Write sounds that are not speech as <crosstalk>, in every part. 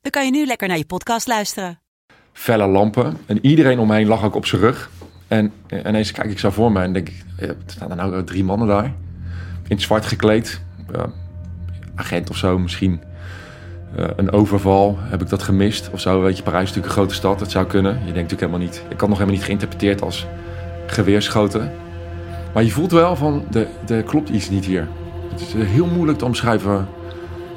dan kan je nu lekker naar je podcast luisteren. felle lampen. En iedereen om heen lag ook op zijn rug. En eh, ineens kijk ik zo voor me en denk ik, eh, er staan er nou drie mannen daar. In het zwart gekleed. Eh, agent of zo misschien. Eh, een overval, heb ik dat gemist of zo? Weet je, Parijs is natuurlijk een grote stad, het zou kunnen. Je denkt natuurlijk helemaal niet. Ik had nog helemaal niet geïnterpreteerd als geweerschoten. Maar je voelt wel van, er, er klopt iets niet hier. Het is heel moeilijk te omschrijven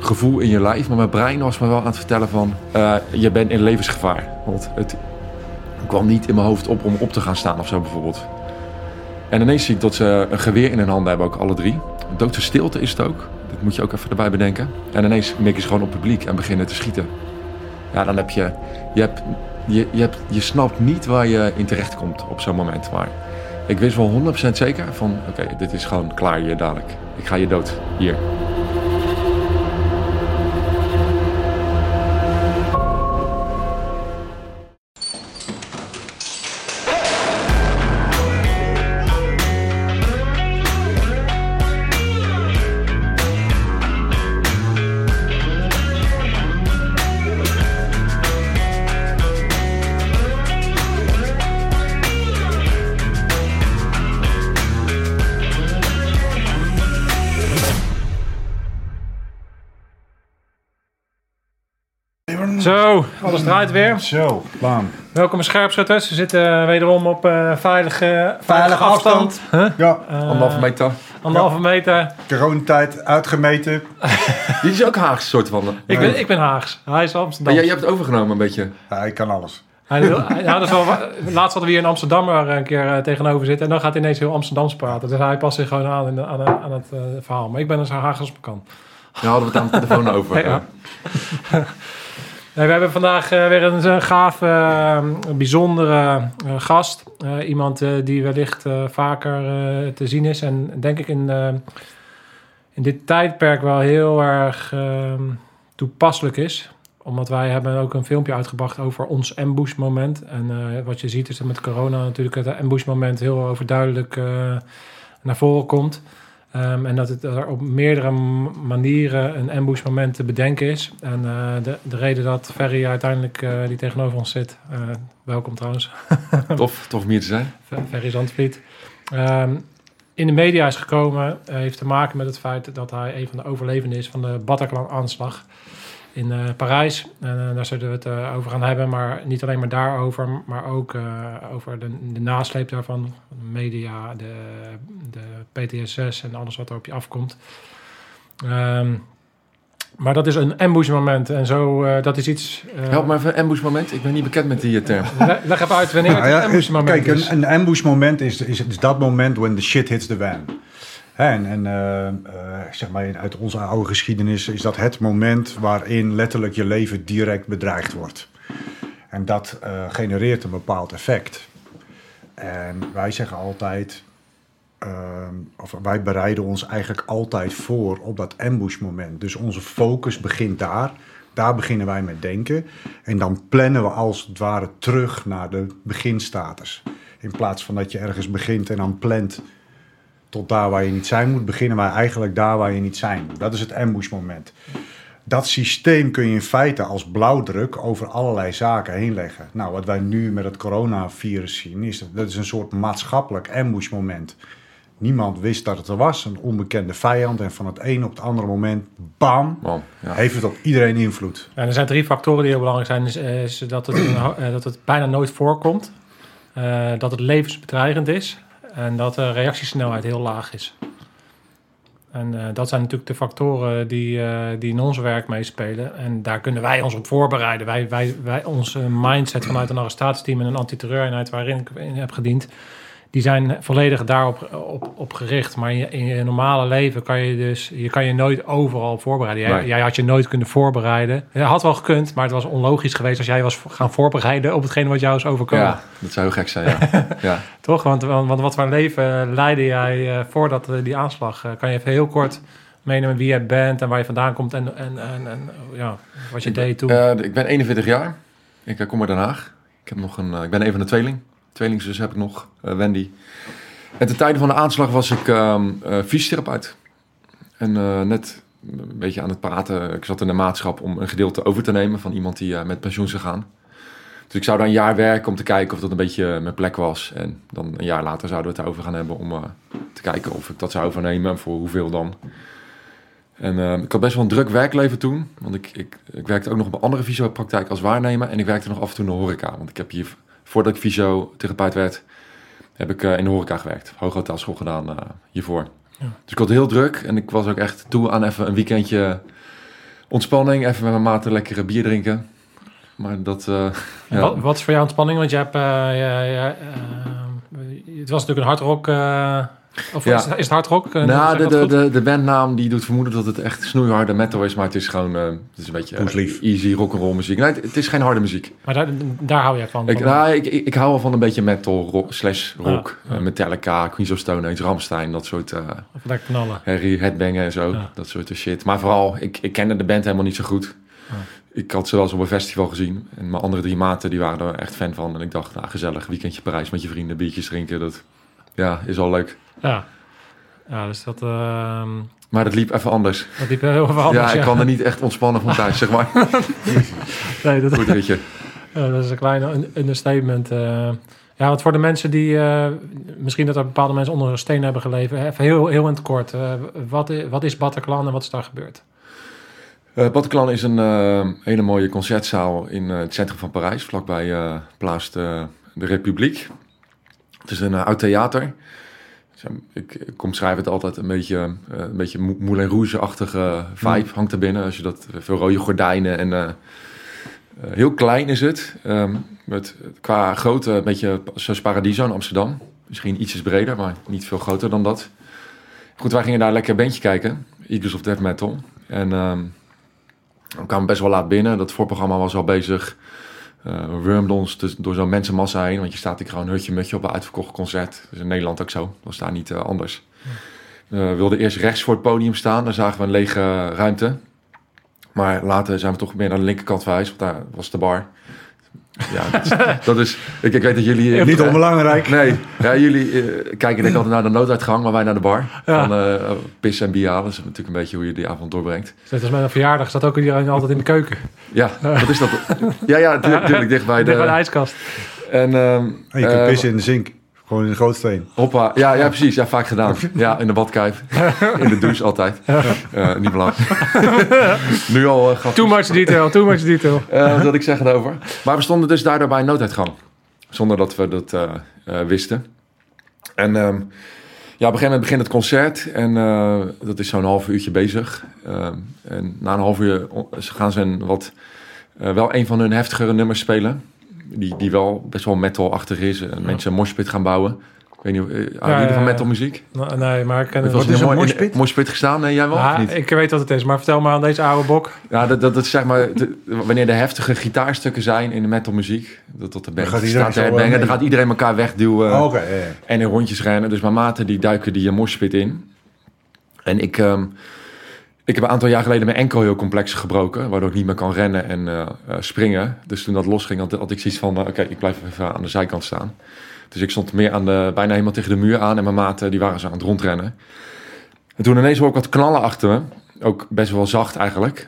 gevoel in je lijf. Maar mijn brein was me wel aan het vertellen van... eh, je bent in levensgevaar. Want het kwam niet in mijn hoofd op om op te gaan staan of zo bijvoorbeeld. En ineens zie ik dat ze een geweer in hun handen hebben, ook alle drie. Doodse stilte is het ook. Dat moet je ook even erbij bedenken. En ineens mikken ze gewoon op publiek en beginnen te schieten. Ja, dan heb je... Je, hebt, je, je, hebt, je snapt niet waar je in terecht komt op zo'n moment. Maar ik wist wel 100% zeker van... Oké, dit is gewoon klaar hier dadelijk. Ik ga je dood. Hier. Alles draait weer. Zo, baan. Welkom in Scherpschutters. We zitten wederom op eh, veilige, veilige afstand. Huh? Ja, Anderhalve meter. Anderhalve meter. coronatijd uitgemeten. <laughs> Dit is ook Haagse soort van. Ik ben, ik ben Haags. Hij is Amsterdam. Jij, jij hebt het overgenomen een beetje. Hij kan alles. Hij wil, hij- ja, dat is wel, wa- laatst hadden we hier in Amsterdam er een keer eh, tegenover zitten. En dan gaat hij ineens heel Amsterdams praten. Dus hij past zich gewoon aan, in aan, aan het eh, verhaal. Maar ik ben een zo Haags als ik kan. Daar hadden we het aan de telefoon over. <laughs> Ja. <laughs> We hebben vandaag eh, weer een, gaaf, eh, bijzondere eh, gast. Eh, iemand die wellicht vaker te zien is. En denk ik in, in dit tijdperk wel heel erg eh, toepasselijk is. Omdat wij hebben ook een filmpje uitgebracht over ons ambush moment. En wat je ziet is dat met corona natuurlijk het ambush moment heel overduidelijk naar voren komt. Ehm, en dat het er op meerdere manieren een ambush moment te bedenken is. En eh, de, de reden dat Ferry uiteindelijk eh, die tegenover ons zit, eh, welkom trouwens, <laughs> Tof, tof om hier te zijn. Fer- Ferry Zandvliet, ehm, in de media is gekomen, heeft te maken met het feit dat hij een van de overlevenden is van de Bataclan-aanslag in eh, Parijs. En eh, daar zullen we het eh, over gaan hebben, maar niet alleen maar daarover, maar ook eh, over de, de nasleep daarvan. De media, de, de PTSS en alles wat er op je afkomt. Ehm, maar dat is een ambush moment en zo, eh, dat is iets... Help me even, ambush moment. Ik ben niet bekend met die term. <laughs> le- Leg even uit wanneer Nou het ja, een ambush moment kijk, is. een, een ambush moment is, is, is dat moment when the shit hits the van. En en eh, eh, zeg maar, uit onze oude geschiedenis is dat het moment waarin letterlijk je leven direct bedreigd wordt. En dat eh, genereert een bepaald effect. En wij zeggen altijd, ehm, of wij bereiden ons eigenlijk altijd voor op dat ambush moment. Dus onze focus begint daar. Daar beginnen wij met denken. En dan plannen we als het ware terug naar de beginstatus. In plaats van dat je ergens begint en dan plant tot daar waar je niet zijn moet, beginnen wij eigenlijk daar waar je niet zijn moet. Dat is het ambush moment. Dat systeem kun je in feite als blauwdruk over allerlei zaken heen leggen. Nou, wat wij nu met het coronavirus zien, is dat, dat is een soort maatschappelijk ambush moment. Niemand wist dat het er was, een onbekende vijand. En van het een op het andere moment, bam, ja. heeft het op iedereen invloed. En er zijn drie factoren die heel belangrijk zijn. Is, eh, is dat, het, eh, dat het bijna nooit voorkomt. eh, dat het levensbedreigend is. En dat de reactiesnelheid heel laag is. En eh, dat zijn natuurlijk de factoren die, eh, die in ons werk meespelen. En daar kunnen wij ons op voorbereiden. Wij, wij, wij, onze mindset vanuit een arrestatieteam en een antiterreureenheid waarin ik in heb gediend... die zijn volledig daarop op, op gericht. Maar in je, in je normale leven kan je dus je kan je nooit overal voorbereiden. Jij, Nee. jij had je nooit kunnen voorbereiden. Het had wel gekund, maar het was onlogisch geweest als jij was gaan voorbereiden op hetgene wat jou is overkomen. Ja, dat zou heel gek zijn, ja. <laughs> ja. Toch? Want, want, wat voor een leven leidde jij eh, voordat eh, die aanslag? eh, kan je even heel kort meenemen wie jij bent en waar je vandaan komt en, en, en, en ja, wat je deed toen? Ik ben 41 jaar. Ik kom uit Den Haag. Ik, heb nog een, ik ben een van de tweeling. Tweelingzus heb ik nog, eh, Wendy. En ten tijde van de aanslag was ik ehm eh, fysiotherapeut. En eh, net een beetje aan het praten. Ik zat in de maatschap om een gedeelte over te nemen van iemand die met pensioen zou gaan. Dus ik zou daar een jaar werken om te kijken of dat een beetje mijn plek was. En dan een jaar later zouden we het erover gaan hebben om te kijken of ik dat zou overnemen en voor hoeveel dan. En eh, ik had best wel een druk werkleven toen. Want ik, ik, ik werkte ook nog op een andere fysiopraktijk als waarnemer. En ik werkte nog af en toe in de horeca. Want ik heb hier, voordat ik fysiotherapeut werd, heb ik eh, in de horeca gewerkt. Hooghotelschool gedaan eh, hiervoor. Ja. Dus ik had heel druk. En ik was ook echt toe aan even een weekendje ontspanning. Even met mijn maten lekkere bier drinken. Maar dat... eh, <laughs> ja. Wat, wat is voor jou ontspanning? Want je hebt, ja, het was natuurlijk een hardrock. eh of Ja. is, is het hardrock? Uh, nou, de, de, de, de bandnaam die doet vermoeden dat het echt snoeiharde metal is. Maar het is gewoon... eh, het is een beetje eh, Poeslief. easy rock'n'roll muziek. Nee, het, het is geen harde muziek. Maar daar, daar hou je van. Ik, van- nou, ik, ik, ik hou wel van een beetje metal rock, slash rock. Ja, ja. Eh, Metallica, Queens of Stone Age, Ramstein, dat soort eh Of lekker knallen. herrie, headbangen en zo. Ja. Dat soort shit. Maar vooral, ik, ik kende de band helemaal niet zo goed. Ja. Ik had ze wel eens op een festival gezien. En mijn andere drie maten, die waren er echt fan van. En ik dacht, nou gezellig, weekendje Parijs met je vrienden, biertjes drinken. Dat ja, is al leuk. Ja. ja, dus dat, ehm Maar dat liep even anders. dat liep heel anders. ja, ik kwam er niet echt ontspannen van thuis, zeg maar. <laughs> Nee, dat, Goed ritje. Ja, dat is een kleine un- understatement. eh. ja, want voor de mensen die... eh, misschien dat er bepaalde mensen onder een steen hebben geleven. Even heel, heel in het kort. eh, wat, wat is Bataclan en wat is daar gebeurd? Eh Bataclan is een hele mooie concertzaal in het centrum van Parijs, vlakbij eh Place de, de Republiek. Het is een eh, oud theater. Eh, Ik, ik omschrijf het altijd een beetje, eh, een beetje Mou- Moulin Rouge-achtige vibe hangt er binnen. Als je dat, veel rode gordijnen en eh, eh, heel klein is het. Ehm, met, qua grootte een beetje zoals Paradiso in Amsterdam. Misschien ietsjes breder, maar niet veel groter dan dat. Goed, wij gingen daar lekker een bandje kijken. Eagles of Death Metal. En ehm, we kwamen best wel laat binnen. Dat voorprogramma was al bezig. Eh we wurmden ons dus door zo'n mensenmassa heen. Want je staat hier gewoon hutje-mutje op een uitverkocht concert. Dat is in Nederland ook zo. Dat was daar niet eh, anders. Eh, we wilden eerst rechts voor het podium staan. Daar zagen we een lege ruimte. Maar later zijn we toch meer naar de linkerkant verhuisd. Want daar was de bar. Ja, dat is... dat is ik, ik weet dat jullie... eh, Niet onbelangrijk. Nee, ja, jullie eh, kijken denk ik altijd naar de nooduitgang, maar wij naar de bar. Ja. Van eh pissen en bier halen. Dat is natuurlijk een beetje hoe je die avond doorbrengt. Net als een verjaardag staat ook iedereen altijd in de keuken. Ja, wat is dat? Ja, ja, natuurlijk dicht bij Dicht bij de de... ijskast. En, ehm, En je kunt eh, pissen in de zink. Gewoon in de grootsteen. Hoppa, ja, ja, precies. Ja, vaak gedaan. Ja, in de badkuip. In de douche altijd. Eh, niet belangrijk. nu al uh, Too much detail, too much detail. wat wil ik zeggen daarover? Maar we stonden dus daardoor bij een nooduitgang. Zonder dat we dat eh, eh, wisten. En ehm, ja, op een gegeven moment begint het concert. En eh, dat is zo'n half uurtje bezig. Ehm, en na een half uur gaan ze een wat, eh, wel een van hun heftigere nummers spelen. Die, die wel best wel metal-achtig is. En mensen een moshpit gaan bouwen. Ik weet niet, houden ja, jullie van ja. metalmuziek? Nou, Nee, maar ik ken Het was is een de moshpit? moshpit gestaan. Nee, jij wel? Of niet? ik weet wat het is, maar vertel maar aan deze oude bok. Ja, dat, dat, dat is zeg maar, <laughs> de- wanneer er heftige gitaarstukken zijn in de metalmuziek, dat tot de band gaat iedereen staat te eh, headbangen, dan gaat iedereen elkaar wegduwen Oh, Oké, ja, ja. en in rondjes rennen. Dus mijn maten die duiken die uh, moshpit in. En ik, ehm, ik heb een aantal jaar geleden mijn enkel heel complex gebroken, waardoor ik niet meer kan rennen en eh, eh, springen. Dus toen dat losging, had, had ik zoiets van, eh, oké, ik blijf even aan de zijkant staan. Dus ik stond meer aan de, bijna helemaal tegen de muur aan en mijn maten die waren zo aan het rondrennen. En toen ineens hoor ik wat knallen achter me. Ook best wel zacht eigenlijk.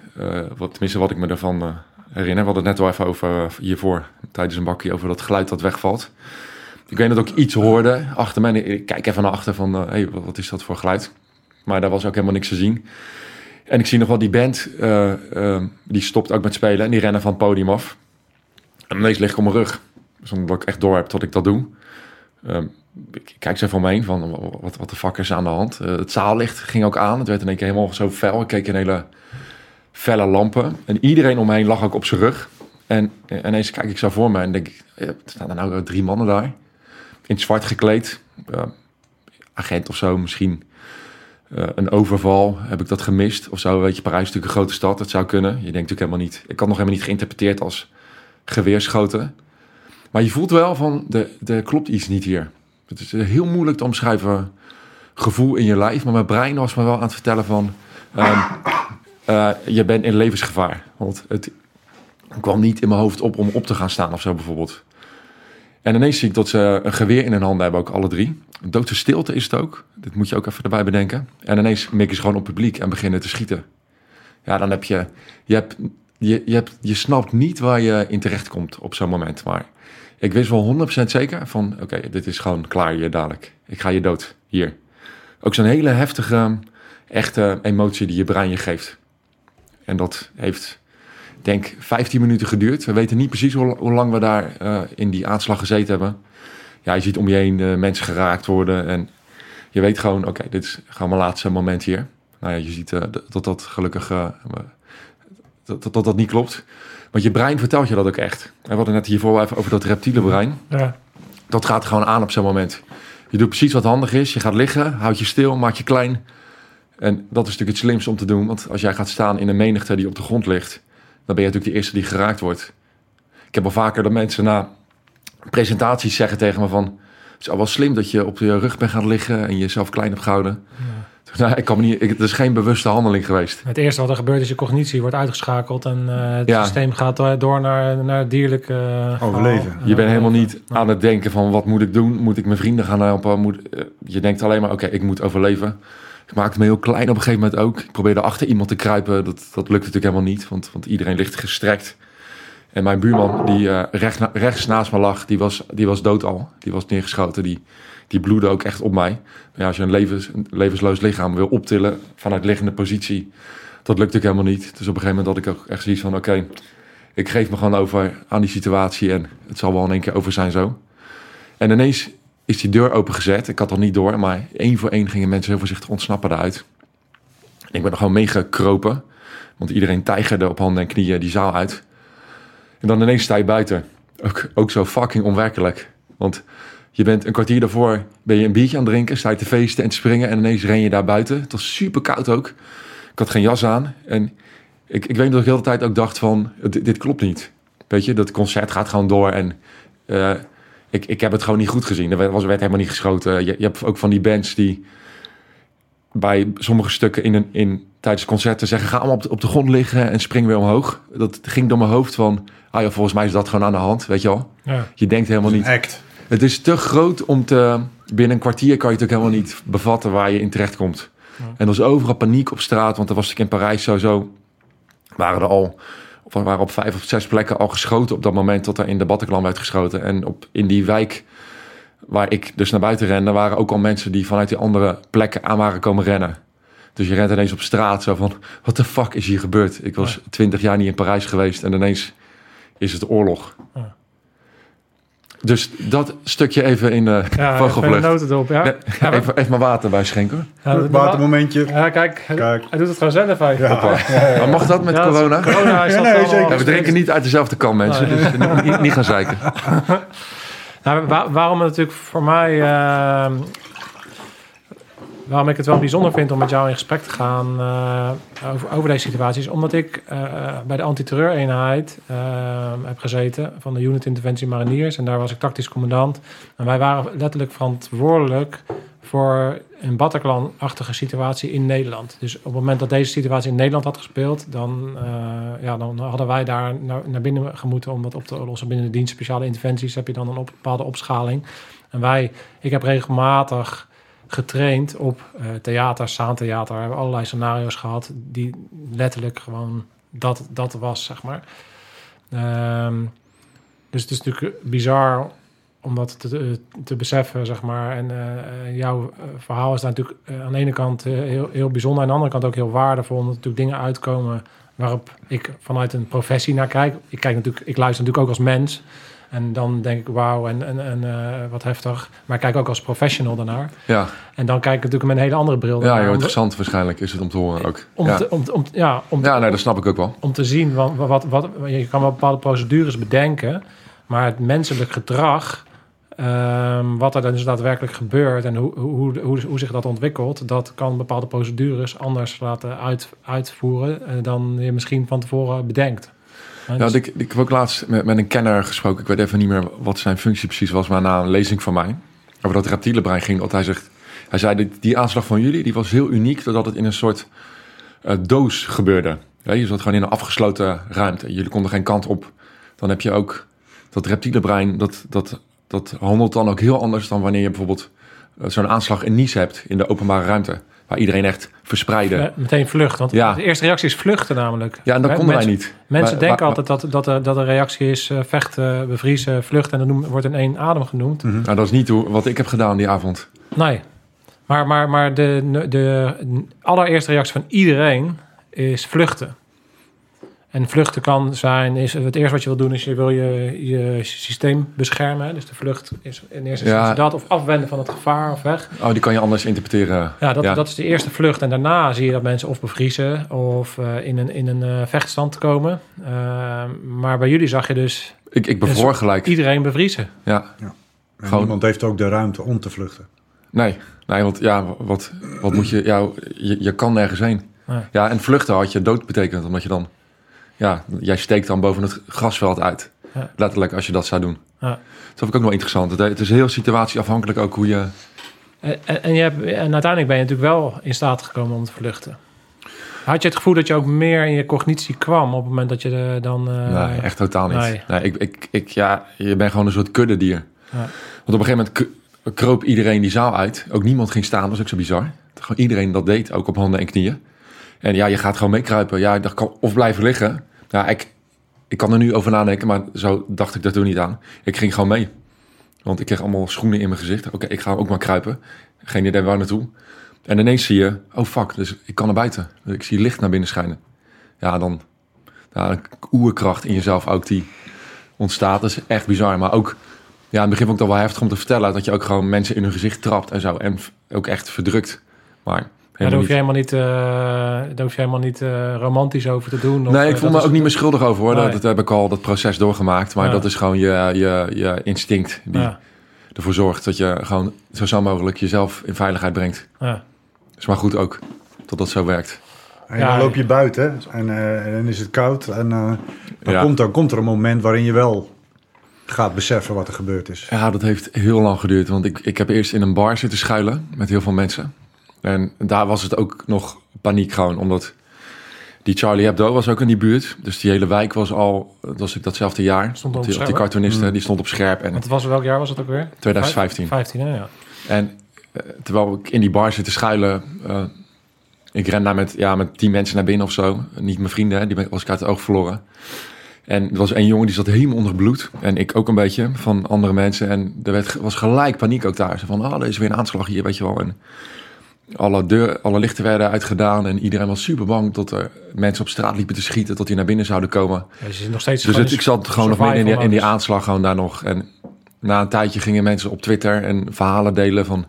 Wat, tenminste, wat ik me eh, herinner. We hadden het net wel even over hiervoor, tijdens een bakje, over dat geluid dat wegvalt. Ik weet dat ik iets hoorde achter. En ik, kijk even naar achter van, hé, hey, wat is dat voor geluid? Maar daar was ook helemaal niks te zien. En ik zie nog wel die band, eh, eh, die stopt ook met spelen. En die rennen van het podium af. En ineens lig ik op mijn rug. Zonder dat ik echt door heb dat ik dat doe. Ehm, ik kijk zo van me van, wat, wat de fuck is aan de hand? Eh, het zaallicht ging ook aan. Het werd in één keer helemaal zo fel. Ik keek in hele felle lampen. En iedereen om me heen lag ook op zijn rug. En ineens kijk ik zo voor me en denk ik, er staan er nou drie mannen daar. in het zwart gekleed. Eh, agent of zo, misschien eh, een overval. Heb ik dat gemist? Of zo, weet je, Parijs is natuurlijk een grote stad. Dat zou kunnen. Je denkt natuurlijk helemaal niet... Ik had nog helemaal niet geïnterpreteerd als geweerschoten. Maar je voelt wel van, er, er klopt iets niet hier. Het is heel moeilijk te omschrijven gevoel in je lijf. Maar mijn brein was me wel aan het vertellen van... ehm, eh, je bent in levensgevaar. Want het kwam niet in mijn hoofd op om op te gaan staan of zo bijvoorbeeld. En ineens zie ik dat ze een geweer in hun handen hebben, ook alle drie. Een doodse stilte is het ook. Dit moet je ook even erbij bedenken. En ineens mikken ze gewoon op publiek en beginnen te schieten. Ja, dan heb je... Je, hebt, je, je, snapt niet waar je in terecht komt op zo'n moment. Maar ik wist wel 100% zeker van... Oké, dit is gewoon klaar hier dadelijk. Ik ga je dood, hier. Ook zo'n hele heftige, echte emotie die je brein je geeft. En dat heeft, denk 15 minuten geduurd. We weten niet precies hoe, hoe lang we daar eh, in die aanslag gezeten hebben. Ja, je ziet om je heen eh, mensen geraakt worden. En je weet gewoon, oké, dit is gewoon mijn laatste moment hier. Nou ja, je ziet eh, dat dat gelukkig dat, dat, dat dat niet klopt. Want je brein vertelt je dat ook echt. En we hadden net hiervoor even over dat reptiele brein. Ja. Dat gaat gewoon aan op zo'n moment. Je doet precies wat handig is. Je gaat liggen, houd je stil, maak je klein. En dat is natuurlijk het slimste om te doen. Want als jij gaat staan in een menigte die op de grond ligt... dan ben je natuurlijk de eerste die geraakt wordt. Ik heb al vaker dat mensen na presentaties zeggen tegen me van... Het is al wel slim dat je op je rug bent gaan liggen en jezelf klein hebt gehouden. Nou, ik kan me niet, ik, het is geen bewuste handeling geweest. Het eerste wat er gebeurt is je cognitie wordt uitgeschakeld en eh, het Ja. systeem gaat door- door naar, naar het dierlijke eh, Overleven. Je bent helemaal Ja. niet aan het denken van wat moet ik doen? Moet ik mijn vrienden gaan helpen? Moet, eh, je denkt alleen maar, oké, ik moet overleven. Ik maakte me heel klein op een gegeven moment ook. Ik probeerde achter iemand te kruipen. Dat, dat lukte natuurlijk helemaal niet, want, want iedereen ligt gestrekt. En mijn buurman, die eh, recht rechts naast me lag, die was, die was dood al. Die was neergeschoten. Die, die bloedde ook echt op mij. Maar ja, als je een, levens, een levensloos lichaam wil optillen vanuit liggende positie, dat lukt natuurlijk helemaal niet. Dus op een gegeven moment had ik ook echt zoiets van, oké, ik geef me gewoon over aan die situatie en het zal wel in één keer over zijn zo. En ineens is die deur opengezet. Ik had al niet door, maar één voor één gingen mensen heel voorzichtig ontsnappen daaruit. En ik ben er gewoon meegekropen, want iedereen tijgerde op handen en knieën die zaal uit. En dan ineens sta je buiten. Ook, ook zo fucking onwerkelijk. Want je bent een kwartier daarvoor ben je een biertje aan het drinken, sta je te feesten en te springen en ineens ren je daar buiten. Het was super koud ook. Ik had geen jas aan en ik, ik weet dat ik de hele tijd ook dacht van, dit, dit klopt niet. Weet je, dat concert gaat gewoon door en eh, ik, ik heb het gewoon niet goed gezien. Er werd, was, werd helemaal niet geschoten. Je, je hebt ook van die bands die bij sommige stukken in een, in, tijdens concerten zeggen... ga allemaal op de, op de grond liggen en spring weer omhoog. Dat ging door mijn hoofd van... ah ja, volgens mij is dat gewoon aan de hand, weet je wel. Ja. Je denkt helemaal niet... Act. Het is te groot om te... Binnen een kwartier kan je het ook helemaal niet bevatten waar je in terecht komt. En er was overal paniek op straat, want er was natuurlijk in Parijs sowieso... waren er al... Of er waren op vijf of zes plekken al geschoten op dat moment dat er in de Bataclan werd geschoten. En op, in die wijk waar ik dus naar buiten rende, waren ook al mensen die vanuit die andere plekken aan waren komen rennen. Dus je rent ineens op straat zo van, wat de fuck is hier gebeurd? Ik was twintig jaar niet in Parijs geweest en ineens is het oorlog. Ja. Dus dat stukje even in de Ja, even vogelvlucht. erop. Ja. Nee, even, even maar water bij schenken. Ja, Watermomentje. Ja, kijk, hij, Kijk. hij doet het gewoon zelf even. Ja. Maar mag dat met Ja, corona? Corona is Ja, dat nee, zeker. Ja, we drinken niet uit dezelfde kan, mensen. Nee. Dus niet, niet gaan zeiken. <laughs> Nou, wa- waarom het natuurlijk voor mij... eh, waarom ik het wel bijzonder vind om met jou in gesprek te gaan eh, over, over deze situatie... is omdat ik eh, bij de antiterreureenheid eh, heb gezeten... van de Unit Interventie Mariniers. En daar was ik tactisch commandant. En wij waren letterlijk verantwoordelijk voor een Bataclan-achtige situatie in Nederland. Dus op het moment dat deze situatie in Nederland had gespeeld... dan, ja, dan hadden wij daar naar, naar binnen gemoeten om dat op te lossen. Binnen de dienst speciale interventies heb je dan een op, bepaalde opschaling. En wij, ik heb regelmatig getraind op eh, theater, zaantheater. We hebben allerlei scenario's gehad die letterlijk gewoon dat, dat was, zeg maar. Ehm, dus het is natuurlijk bizar om dat te, te beseffen, zeg maar. En eh, jouw eh, verhaal is natuurlijk eh, aan de ene kant eh, heel, heel bijzonder... aan de andere kant ook heel waardevol... omdat natuurlijk dingen uitkomen waarop ik vanuit een professie naar kijk. Ik, kijk natuurlijk, ik luister natuurlijk ook als mens... En dan denk ik, wauw, en, en, en eh, wat heftig. Maar ik kijk ook als professional daarnaar. Ja, En dan kijk ik natuurlijk met een hele andere bril ja Om- interessant waarschijnlijk is het om te horen ook. Om, Ja, te, om, om, ja, om, ja nee, dat snap ik ook wel. om te zien, wat, wat, wat, je kan wel bepaalde procedures bedenken, maar het menselijk gedrag Ehm, wat er dan dus daadwerkelijk gebeurt en hoe, hoe, hoe, hoe zich dat ontwikkelt, dat kan bepaalde procedures anders laten uit, uitvoeren eh, dan je misschien van tevoren bedenkt. Maar Ja, dus- ik, ik heb ook laatst met, met een kenner gesproken. Ik weet even niet meer wat zijn functie precies was, maar na een lezing van mij over dat reptiele brein ging. Dat hij zegt, hij zei die, die aanslag van jullie die was heel uniek, doordat het in een soort eh, doos gebeurde. Ja, je zat gewoon in een afgesloten ruimte. Jullie konden geen kant op. Dan heb je ook dat reptiele brein, dat, dat, dat handelt dan ook heel anders dan wanneer je bijvoorbeeld eh, zo'n aanslag in Nice hebt in de openbare ruimte. Waar iedereen echt verspreide. Eh, meteen vlucht. Want Ja. de eerste reactie is vluchten namelijk. Ja, en dat konden wij niet. Mensen Maar- denken maar- altijd dat, dat, er- dat een reactie is eh, vechten, bevriezen, vluchten. En dat wordt in één adem genoemd. Nou, dat is niet wat ik heb gedaan die avond. Nee. Maar, maar, maar de, de allereerste reactie van iedereen is vluchten. En vluchten kan zijn, is het eerste wat je wil doen, is je wil je, je systeem beschermen. Dus de vlucht is in eerste Ja. instantie dat, of afwenden van het gevaar of weg. Oh, die kan je anders interpreteren. Ja, dat, dat is de eerste vlucht. En daarna zie je dat mensen of bevriezen of eh, in een, in een eh, vechtstand komen. Eh, maar bij jullie zag je dus Ik, ik bevroor gelijk. iedereen bevriezen. Ja. En Gewoon- niemand heeft ook de ruimte om te vluchten. Nee, nee want ja, wat, wat moet je... Ja, je, je kan nergens heen. Nee. Ja, en vluchten had je dood betekend, omdat je dan... Ja, jij steekt dan boven het grasveld uit. Ja. Letterlijk, als je dat zou doen. Ja. Dat vond ik ook wel interessant. Het, is heel situatieafhankelijk ook hoe je... En, en, je hebt, en uiteindelijk ben je natuurlijk wel in staat gekomen om te vluchten. Had je het gevoel dat je ook meer in je cognitie kwam op het moment dat je er dan... eh, nee, echt totaal niet. nee. Nee. ik, ik, ik, ja, je bent gewoon een soort kuddedier. Ja. Want op een gegeven moment kroop iedereen die zaal uit. Ook niemand ging staan, dat was ook zo bizar. Gewoon iedereen dat deed, ook op handen en knieën. En ja, je gaat gewoon meekruipen. Ja, dacht, kan- of blijven liggen. Ja, ik, ik kan er nu over nadenken, maar zo dacht ik daar toen niet aan. Ik ging gewoon mee. Want ik kreeg allemaal schoenen in mijn gezicht. Oké, ik ga ook maar kruipen. Geen idee waar naartoe. En ineens zie je, oh fuck, dus ik kan naar buiten. Dus ik zie licht naar binnen schijnen. Ja, dan ja, een oerkracht in jezelf ook die ontstaat. Dat is echt bizar. Maar ook, ja, in het begin vond ik dat wel heftig om te vertellen. Dat je ook gewoon mensen in hun gezicht trapt en zo. En ook echt verdrukt. Maar Ja, daar helemaal hoef niet. je helemaal niet, eh, daar hoef je helemaal niet eh, romantisch over te doen. of, Nee, eh, ik voel me ook niet meer schuldig over hoor. Nee. Dat, dat heb ik al dat proces doorgemaakt. Maar Ja. dat is gewoon je, je, je instinct die Ja, ervoor zorgt dat je gewoon zo snel mogelijk jezelf in veiligheid brengt. ja. is maar goed ook dat dat zo werkt. En Ja. dan loop je buiten en, eh, en dan is het koud. En eh, dan, Ja. komt, dan komt er een moment waarin je wel gaat beseffen wat er gebeurd is. Ja, dat heeft heel lang geduurd. Want ik, ik heb eerst in een bar zitten schuilen met heel veel mensen. En daar was het ook nog paniek gewoon. Omdat die Charlie Hebdo was ook in die buurt. Dus die hele wijk was al, dat was ik datzelfde jaar. Stond op die, scherp, die cartoonisten, die stond op scherp. En Want was, welk jaar was het ook weer? 2015. 15, hè? Ja. En eh, terwijl ik in die bar zit te schuilen... eh, ik ren daar met, ja, met tien mensen naar binnen of zo. Niet mijn vrienden, hè, die was ik uit het oog verloren. En er was één jongen die zat helemaal onder het bloed. En ik ook een beetje, van andere mensen. En er werd, was gelijk paniek ook daar. Zo van, oh, er is weer een aanslag hier, weet je wel. En alle, deur, alle lichten werden uitgedaan. En iedereen was super bang dat er mensen op straat liepen te schieten... tot die naar binnen zouden komen. Ja, dus nog steeds Dus het, ik zat gewoon nog midden in die, in die survival-modus. aanslag gewoon daar nog. En na een tijdje gingen mensen op Twitter en verhalen delen van...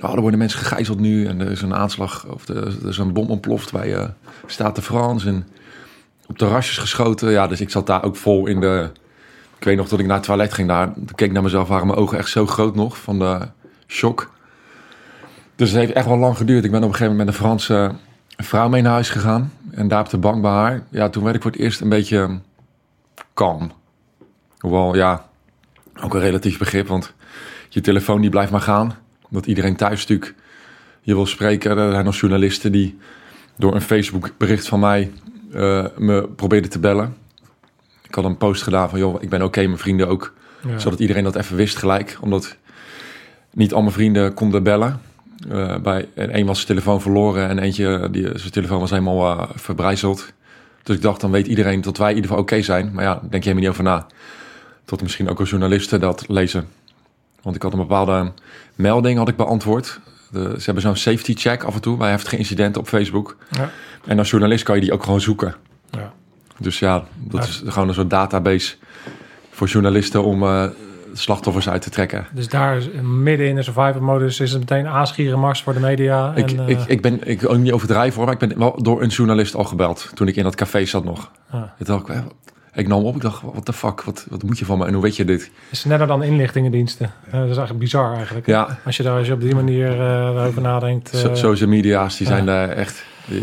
Oh, er worden mensen gegijzeld nu en er is een aanslag of er, er is een bom ontploft bij uh, Staat de Frans en op terrasjes geschoten. Ja, dus ik zat daar ook vol in de... Ik weet nog dat ik naar het toilet ging daar. Keek naar mezelf, waren mijn ogen echt zo groot nog van de shock. Dus het heeft echt wel lang geduurd. Ik ben op een gegeven moment met een Franse vrouw mee naar huis gegaan. En daar op de bank bij haar. Ja, toen werd ik voor het eerst een beetje kalm. Hoewel, ja, ook een relatief begrip. Want je telefoon die blijft maar gaan. Omdat iedereen thuis natuurlijk je wil spreken. Er zijn nog journalisten die door een Facebook bericht van mij uh, me probeerden te bellen. Ik had een post gedaan van, joh, ik ben oké, mijn vrienden ook. Ja. Zodat iedereen dat even wist gelijk. Omdat niet al mijn vrienden konden bellen. Uh, bij, en één was zijn telefoon verloren en eentje, die, zijn telefoon was helemaal uh, verbrijzeld. Dus ik dacht, dan weet iedereen dat wij in ieder geval oké okay zijn. Maar ja, denk je helemaal niet over na. Tot misschien ook als journalisten dat lezen. Want ik had een bepaalde melding had ik beantwoord. De, ze hebben zo'n safety check af en toe bij heftige incidenten op Facebook. Ja. En als journalist kan je die ook gewoon zoeken. Ja. Dus ja, dat ja. is gewoon een soort database voor journalisten om uh, slachtoffers uit te trekken. Dus daar midden in de survival modus is het meteen aanschieren mars voor de media. Ik, en, uh... ik, ik ben ik ook niet overdrijven hoor, maar ik ben wel door een journalist al gebeld toen ik in dat café zat nog. Ah. Het dacht ik, Ik nam op, ik dacht, wat de fuck, wat, wat moet je van me en hoe weet je dit? is sneller dan inlichtingendiensten. Eh, dat is eigenlijk bizar eigenlijk. Ja, Als je daar als je op die manier eh, over nadenkt. eh, so- social media's, die zijn daar echt eh,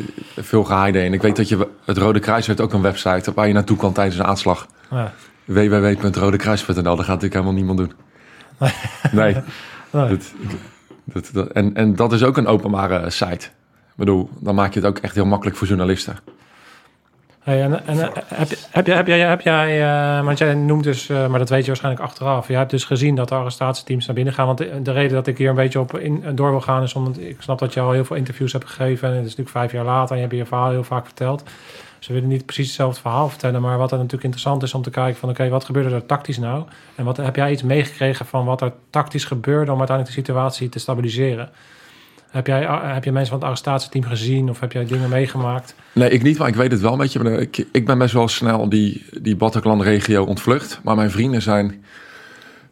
veel geheide in. Ik weet dat je, het Rode Kruis heeft ook een website waar je naartoe kan tijdens een aanslag. ja. www.rodekruis.nl, dat gaat natuurlijk helemaal niemand doen. <laughs> Nee, Nee. dat, dat, dat- en, en dat is ook een openbare site. Ik bedoel, dan maak je het ook echt heel makkelijk voor journalisten. Hey, en, en, heb, heb, jij, heb jij, heb jij eh, want jij noemt dus, eh, maar dat weet je waarschijnlijk achteraf. Je hebt dus gezien dat de arrestatieteams naar binnen gaan. Want de, de reden dat ik hier een beetje op in, door wil gaan is omdat ik snap dat je al heel veel interviews hebt gegeven. En het is natuurlijk vijf jaar later en je hebt je verhaal heel vaak verteld. Ze willen niet precies hetzelfde verhaal vertellen, maar wat er natuurlijk interessant is om te kijken van oké, wat gebeurde er tactisch nou? En wat heb jij iets meegekregen van wat er tactisch gebeurde om uiteindelijk de situatie te stabiliseren? Heb jij, eh, heb je mensen van het arrestatieteam gezien of heb jij dingen meegemaakt? Nee, ik niet, maar ik weet het wel een beetje. Ik, ben best wel snel die, die Bataclan-regio ontvlucht. Maar mijn vrienden zijn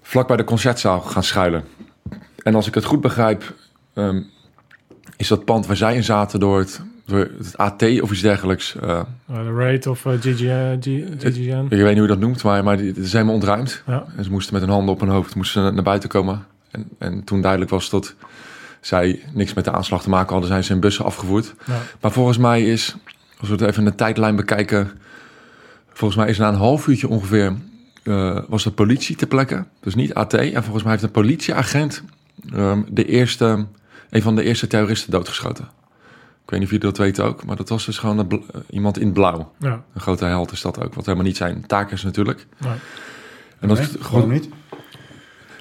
vlak bij de concertzaal gaan schuilen. En als ik het goed begrijp, ehm, is dat pand waar zij in zaten door het, het AT of iets dergelijks. eh, Eh, de Raid of GG, eh, GGN? ik weet niet hoe je dat noemt, maar, maar die- is helemaal ontruimd. Ja. En ze moesten met hun handen op hun hoofd moesten naar buiten komen. En, en toen duidelijk was dat zij niks met de aanslag te maken hadden, zijn ze in bussen afgevoerd. Ja. Maar volgens mij is, als we het even in de tijdlijn bekijken, volgens mij is na een half uurtje ongeveer, was de politie ter plekke. Dus niet AT. En volgens mij heeft een politieagent ehm, de eerste, een van de eerste terroristen doodgeschoten. Ik weet niet of jullie dat weten ook, maar dat was dus gewoon een eh, iemand in blauw. Ja, Een grote held is dat ook, wat helemaal niet zijn taak is natuurlijk. nee. En dat Nee, is gewoon niet.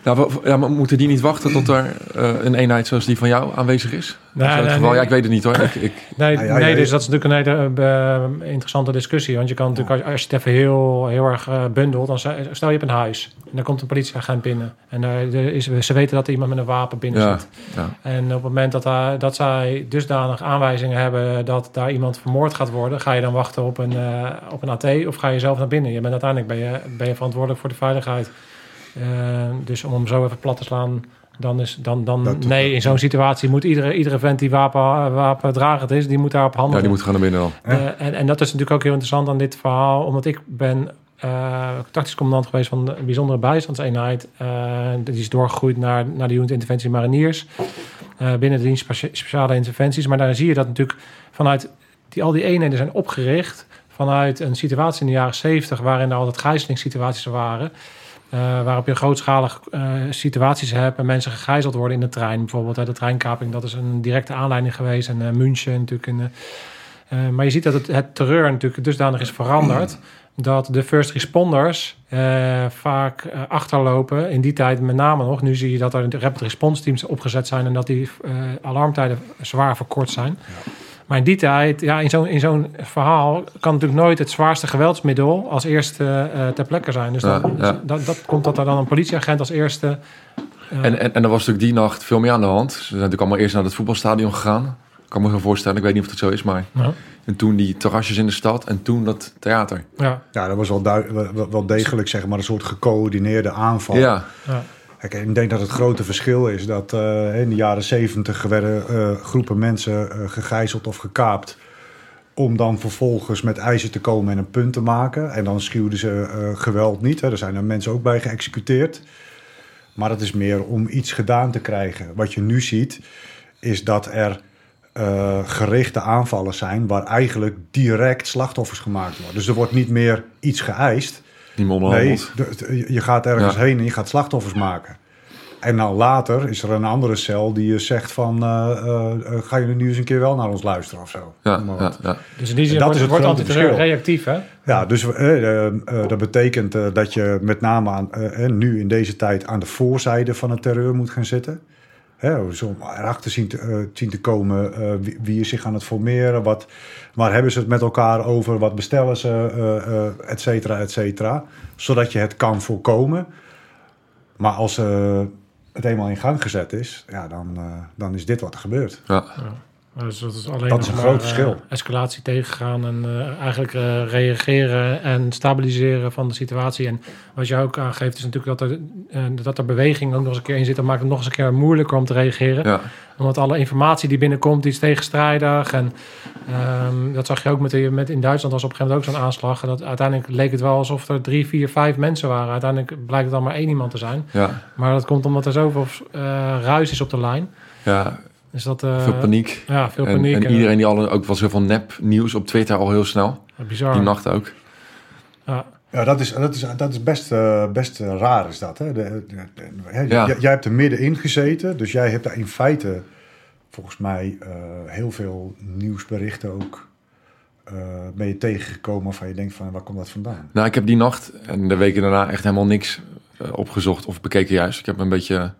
Nou, we- ja, maar moeten die niet wachten tot er eh, een eenheid zoals die van jou aanwezig is? Nee, nee, geval? nee. Ja, ik weet het niet hoor. Ik, ik, <laughs> Nee, Ah, ja, nee ja, dus dat is natuurlijk een hele eh, interessante discussie. Want je kan natuurlijk, als, je het even heel, heel erg eh, bundelt, dan stel je hebt een huis. En dan komt een politieagent binnen. En er is, ze weten dat er iemand met een wapen binnen ja, zit. ja. En op het moment dat, daar- dat zij dusdanig aanwijzingen hebben dat daar iemand vermoord gaat worden, ga je dan wachten op een, eh, op een AT of ga je zelf naar binnen? Je bent uiteindelijk ben je, ben je verantwoordelijk voor de veiligheid. Eh, dus om hem zo even plat te slaan, dan is dan, dan Dat- nee, in zo'n situatie moet iedere, iedere vent die wapen, wapendragend is, die moet daarop ja, handelen. die moet gewoon naar binnen dan. Ja. Eh, en, en dat is natuurlijk ook heel interessant aan dit verhaal, omdat ik ben eh, tactisch commandant geweest van een bijzondere bijstandseenheid. Eh, die is doorgegroeid naar, naar de unit interventie mariniers. eh, binnen de dienst specia- speciale interventies. Maar daar zie je dat natuurlijk vanuit die, al die eenheden zijn opgericht vanuit een situatie in de jaren 70 waarin er altijd gijzelingssituaties waren. waarop je grootschalig situaties hebt en mensen gegijzeld worden in de trein. Bijvoorbeeld hè, de treinkaping, dat is een directe aanleiding geweest. En München natuurlijk. De, maar je ziet dat het, het terreur natuurlijk dusdanig is veranderd. Dat de first responders eh, vaak eh, achterlopen. In die tijd met name nog. Nu zie je dat er rapid response teams opgezet zijn. En dat die eh, alarmtijden zwaar verkort zijn. Maar in die tijd, ja, in zo'n in zo'n verhaal kan natuurlijk nooit het zwaarste geweldsmiddel als eerste ter plekke zijn. Dus dan, Ja. Dat, dat komt dat er dan een politieagent als eerste. En, en, en er was natuurlijk die nacht veel meer aan de hand. Ze zijn natuurlijk allemaal eerst naar het voetbalstadion gegaan. Ik kan me zo voorstellen, ik weet niet of het zo is, maar... ja, En toen die terrasjes in de stad en toen dat theater. ja, Ja, dat was wel, wel, degelijk, zeg maar, een soort gecoördineerde aanval. Ja, ja. Kijk, ik denk dat het grote verschil is dat eh, in de jaren zeventig werden eh, groepen mensen eh, gegijzeld of gekaapt. Om dan vervolgens met eisen te komen en een punt te maken. En dan schuwden ze eh, geweld niet. Hè. Er zijn er mensen ook bij geëxecuteerd. Maar dat is meer om iets gedaan te krijgen. Wat je nu ziet, is dat er eh, gerichte aanvallen zijn waar eigenlijk direct slachtoffers gemaakt worden. Dus er wordt niet meer iets geëist. niet meer Nee, onderhandeld. je gaat ergens Ja. heen en je gaat slachtoffers maken. En dan later is er een andere cel die je zegt van... eh, eh, ga je nu eens een keer wel naar ons luisteren of zo? Ja, ja. Dus in die zin Dat wordt, is het wordt grote antiterreur verschil. reactief, hè? Ja, dus dat betekent eh, dat je met name aan, nu in deze tijd aan de voorzijde van het terreur moet gaan zitten. Hè, zo om erachter zien te, eh, zien te komen eh, wie, wie is zich aan het formeren, wat, waar hebben ze het met elkaar over, wat bestellen ze, eh, eh, et cetera, et cetera. Zodat je het kan voorkomen. Maar als eh, het eenmaal in gang gezet is, ja, dan, eh, dan is dit wat er gebeurt. ja. Dus dat is alleen Dat is een maar, groot eh, verschil. escalatie tegengaan en eh, eigenlijk eh, reageren en stabiliseren van de situatie. En wat je ook aangeeft is natuurlijk dat er, dat er beweging ook nog eens een keer in zit. Dat maakt het nog eens een keer moeilijker om te reageren. Ja, Omdat alle informatie die binnenkomt, die is tegenstrijdig. En ehm, dat zag je ook met, de, met in Duitsland was op een gegeven moment ook zo'n aanslag. En dat, uiteindelijk leek het wel alsof er drie, vier, vijf mensen waren. Uiteindelijk blijkt het dan maar één iemand te zijn. ja, Maar dat komt omdat er zoveel ruis is op de lijn. ja. Dus dat, eh, veel paniek. Ja, veel En, paniek. en iedereen die al ook was heel veel nep nieuws op Twitter al heel snel. bizar. Die nacht ook. Ja, Ja, dat is, dat is, dat is best, eh, best eh, raar is dat. Hè? De, de- de- hè, Ja. j- Jij hebt er middenin gezeten, dus jij hebt daar in feite volgens mij eh, heel veel nieuwsberichten ook eh ben je tegengekomen waarvan je denkt van waar komt dat vandaan? Nou, ik heb die nacht en de weken daarna echt helemaal niks opgezocht of bekeken juist. Ik heb een beetje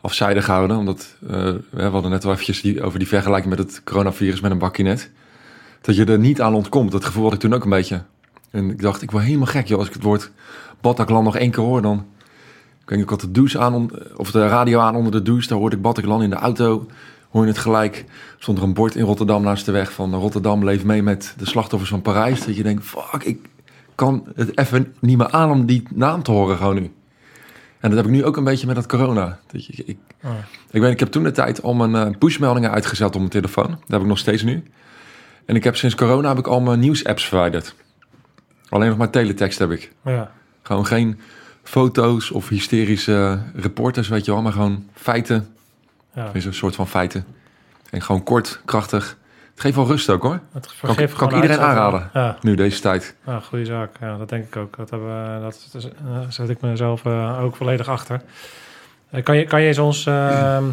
afzijdig gehouden, omdat eh, we hadden net al eventjes die, over die vergelijking met het coronavirus met een bakje net. Dat je er niet aan ontkomt. Dat gevoel had ik toen ook een beetje. En ik dacht, ik word helemaal gek joh, als ik het woord Bataclan nog één keer hoor dan... Ik weet niet, ik had de douche aan, of de radio aan onder de douche. Daar hoorde ik Bataclan in de auto. Hoor je het gelijk. Stond er een bord in Rotterdam naast de weg van... Rotterdam leeft mee met de slachtoffers van Parijs. Dat je denkt, fuck, ik kan het even niet meer aan om die naam te horen gewoon nu. En dat heb ik nu ook een beetje met dat corona. Dat je, ik, Oh. ik, weet, ik heb toen de tijd al mijn eh, pushmeldingen uitgezet op mijn telefoon. Dat heb ik nog steeds nu. En ik heb sinds corona heb ik al mijn nieuwsapps verwijderd. Alleen nog maar teletext heb ik. ja. Gewoon geen foto's of hysterische reporters, weet je wel. Maar gewoon feiten. ja. Is een soort van feiten. En gewoon kort, krachtig. Het geeft wel rust ook hoor. Het Kan, kan ik iedereen uitzetten. aanraden. Ja, Nu deze tijd. ja, goede zaak. Ja, dat denk ik ook. Dat, hebben dat zet ik mezelf eh, ook volledig achter. Eh, kan, je, kan je eens ons ehm,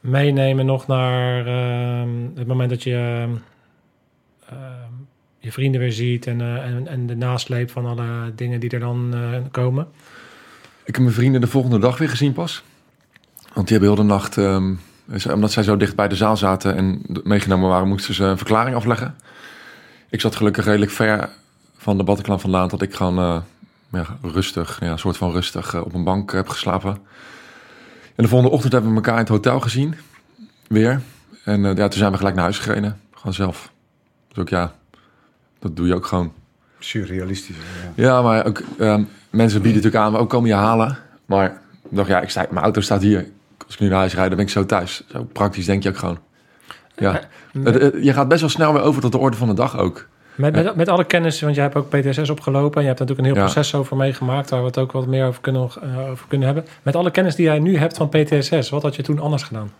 meenemen nog naar ehm, het moment dat je ehm, je vrienden weer ziet en, eh, en, en de nasleep van alle dingen die er dan komen? Ik heb mijn vrienden de volgende dag weer gezien pas. Want die hebben heel de nacht, omdat zij zo dicht bij de zaal zaten en meegenomen waren, moesten ze een verklaring afleggen. Ik zat gelukkig redelijk ver van de Bataclan vandaan, dat ik gewoon eh, ja, rustig, ja, een soort van rustig eh, op een bank heb geslapen. En de volgende ochtend hebben we elkaar in het hotel gezien, weer. En eh, ja, toen zijn we gelijk naar huis gereden, gewoon zelf. Dus ook ja, dat doe je ook gewoon. Surrealistisch. Ja. Ja, maar ook ehm, mensen bieden natuurlijk aan, ook komen je halen. Maar ik dacht, ja, ik sta, mijn auto staat hier. Als ik nu naar huis rijd, dan ben ik zo thuis. Zo praktisch denk je ook gewoon. Ja. Het- het- je gaat best wel snel weer over tot de orde van de dag ook. Met, met, met alle kennis, want jij hebt ook PTSS opgelopen en je hebt natuurlijk een heel Ja. proces over meegemaakt, waar we het ook wat meer over kunnen, eh, over kunnen hebben. Met alle kennis die jij nu hebt van PTSS, wat had je toen anders gedaan?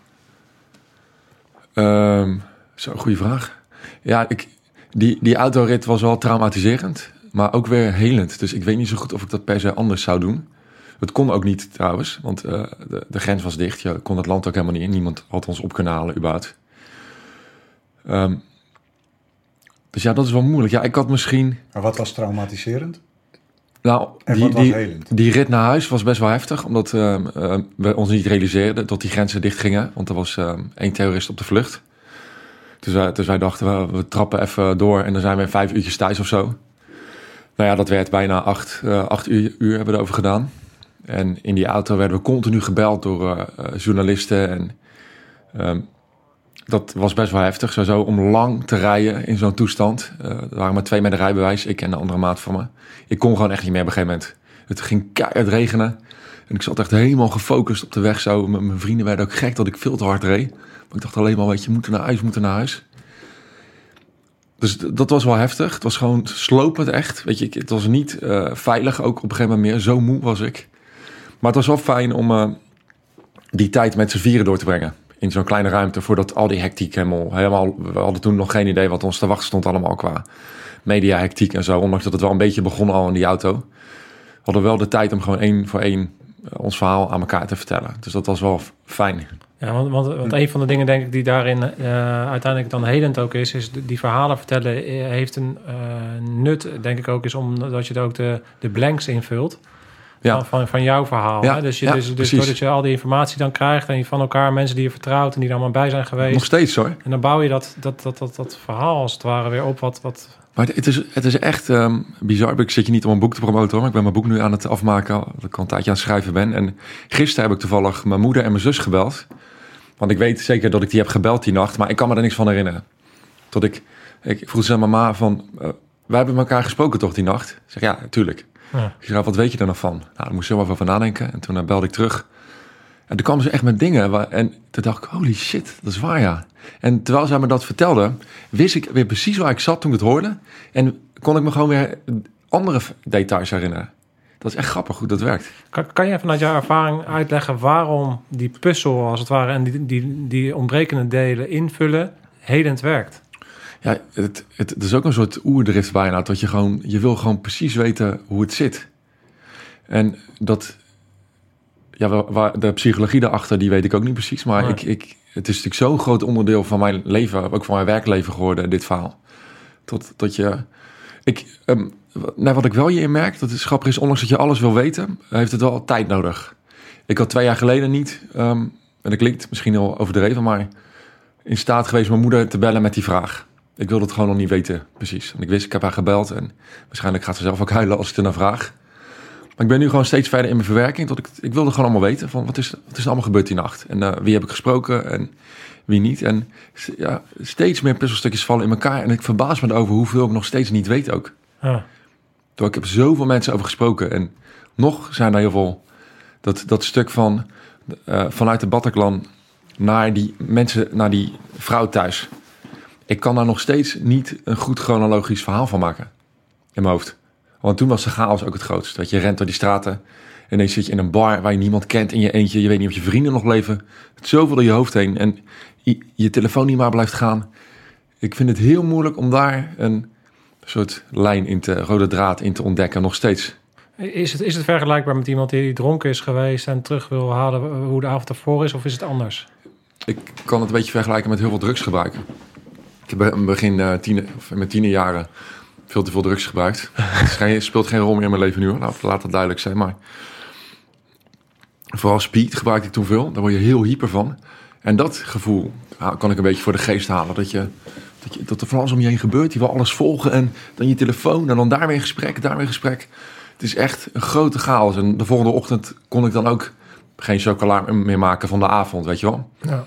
Ehm zo, goede vraag. Ja, ik, die, die autorit was wel traumatiserend, maar ook weer helend. Dus ik weet niet zo goed of ik dat per se anders zou doen. Het kon ook niet trouwens, want eh, de, de grens was dicht. Je kon het land ook helemaal niet in. Niemand had ons op kunnen halen, überhaupt. Ehm, dus ja, dat is wel moeilijk. Ja, ik had misschien... Maar wat was traumatiserend? Nou, En die, wat was die, helend? die rit naar huis was best wel heftig, omdat ehm, ehm, we ons niet realiseerden dat die grenzen dicht gingen. Want er was ehm, één terrorist op de vlucht. Dus, wij- dus wij dachten, we, we trappen even door en dan zijn we in vijf uurtjes thuis of zo. Nou ja, dat werd bijna acht, eh, acht uur, uur hebben we erover gedaan. En in die auto werden we continu gebeld door eh, eh, journalisten. En ehm, dat was best wel heftig, sowieso om lang te rijden in zo'n toestand. Eh, er waren maar twee met een rijbewijs, ik en de andere maat van me. Ik kon gewoon echt niet meer op een gegeven moment. Het ging keihard regenen. En ik zat echt helemaal gefocust op de weg zo. Mijn vrienden werden ook gek dat ik veel te hard reed. Maar ik dacht alleen maar, weet je, moeten naar huis, moeten naar huis. Dus dat was wel heftig. Het was gewoon slopend echt. Weet je, het was niet veilig ook op een gegeven moment meer. Zo moe was ik. Maar het was wel fijn om eh, die tijd met z'n vieren door te brengen. In zo'n kleine ruimte, voordat al die hectiek helemaal, helemaal... We hadden toen nog geen idee wat ons te wachten stond allemaal qua media hectiek en zo. Ondanks dat het wel een beetje begon al in die auto. We hadden wel de tijd om gewoon één voor één eh, ons verhaal aan elkaar te vertellen. Dus dat was wel fijn. Ja, want, want, een van de dingen denk ik die daarin eh, uiteindelijk dan helend ook is, is die verhalen vertellen heeft een nut, denk ik ook, is omdat je er ook de, de blanks invult. Ja. Van, van, van jouw verhaal. Ja, hè? Dus, je, ja, dus, dus doordat je al die informatie dan krijgt en je van elkaar mensen die je vertrouwt en die er allemaal bij zijn geweest. Nog steeds hoor. En dan bouw je dat, dat, dat, dat, dat verhaal als het ware weer op wat... wat Maar het is, het is echt ehm, bizar. Ik zit je niet om een boek te promoten hoor. Maar ik ben mijn boek nu aan het afmaken. Dat ik al een tijdje aan het schrijven ben. En gisteren heb ik toevallig mijn moeder en mijn zus gebeld. Want ik weet zeker dat ik die heb gebeld die nacht, maar ik kan me er niks van herinneren. Tot ik, ik vroeg ze aan mama van, eh, wij hebben elkaar gesproken toch die nacht? Ik zeg, ja, natuurlijk. Ja. Ik zeg, "Nou, wat weet je er nog van? Nou, daar moest ik zo even over nadenken. En toen eh, belde ik terug. En toen kwamen ze echt met dingen. Waar, en toen dacht ik, holy shit, dat is waar ja. En terwijl zij me dat vertelde, wist ik weer precies waar ik zat toen ik het hoorde. En kon ik me gewoon weer andere details herinneren. Dat is echt grappig hoe dat werkt. Kan, kan je vanuit jouw ervaring uitleggen waarom die puzzel als het ware en die, die, die ontbrekende delen invullen hedend werkt? Ja, het, het, het is ook een soort oerdrift bijna. Dat je gewoon, je wil gewoon precies weten hoe het zit. En dat, ja, waar- de psychologie daarachter, die weet ik ook niet precies. Maar Nee. ik, ik, het is natuurlijk zo'n groot onderdeel van mijn leven, ook van mijn werkleven geworden, dit verhaal. Tot, dat je, ik, nou, wat ik wel hierin merk, dat is grappig is, ondanks dat je alles wil weten, heeft het wel tijd nodig. Ik had twee jaar geleden niet, ehm, en dat klinkt misschien al overdreven, maar in staat geweest mijn moeder te bellen met die vraag. Ik wilde het gewoon nog niet weten, precies. En ik wist, ik heb haar gebeld en waarschijnlijk gaat ze zelf ook huilen als ik er naar vraag. Maar ik ben nu gewoon steeds verder in mijn verwerking. Tot ik, ik wilde gewoon allemaal weten van wat is, wat is er allemaal gebeurd die nacht. En eh, wie heb ik gesproken en wie niet. En ja, steeds meer puzzelstukjes vallen in elkaar. En ik verbaas me erover hoeveel ik nog steeds niet weet ook. Ja. Door ik heb zoveel mensen over gesproken. En nog zijn er heel veel. Dat, dat stuk van eh, vanuit de Bataclan naar die mensen, naar die vrouw thuis. Ik kan daar nog steeds niet een goed chronologisch verhaal van maken. In mijn hoofd. Want toen was de chaos ook het grootst. Dat je rent door die straten. En ineens zit je in een bar waar je niemand kent in je eentje. Je weet niet of je vrienden nog leven. Het zoveel door je hoofd heen. En je, telefoon niet maar blijft gaan. Ik vind het heel moeilijk om daar een soort lijn in te, rode draad in te ontdekken. Nog steeds. Is het, is het vergelijkbaar met iemand die dronken is geweest en terug wil halen hoe de avond ervoor is, of is het anders? Ik kan het een beetje vergelijken met heel veel drugs gebruiken. Heb begin eh tiener, of mijn tienerjaren veel te veel drugs gebruikt. Het speelt geen rol meer in mijn leven nu. Nou, laat dat duidelijk zijn. Maar vooral speed gebruikte ik toen veel. Daar word je heel hyper van. En dat gevoel ah, kan ik een beetje voor de geest halen. Dat, je, dat, je, dat er van alles om je heen gebeurt. Je wil alles volgen. En dan je telefoon. En dan daarmee gesprek, daarmee gesprek. Het is echt een grote chaos. En de volgende ochtend kon ik dan ook geen chocola meer maken van de avond. Weet je wel? Ja.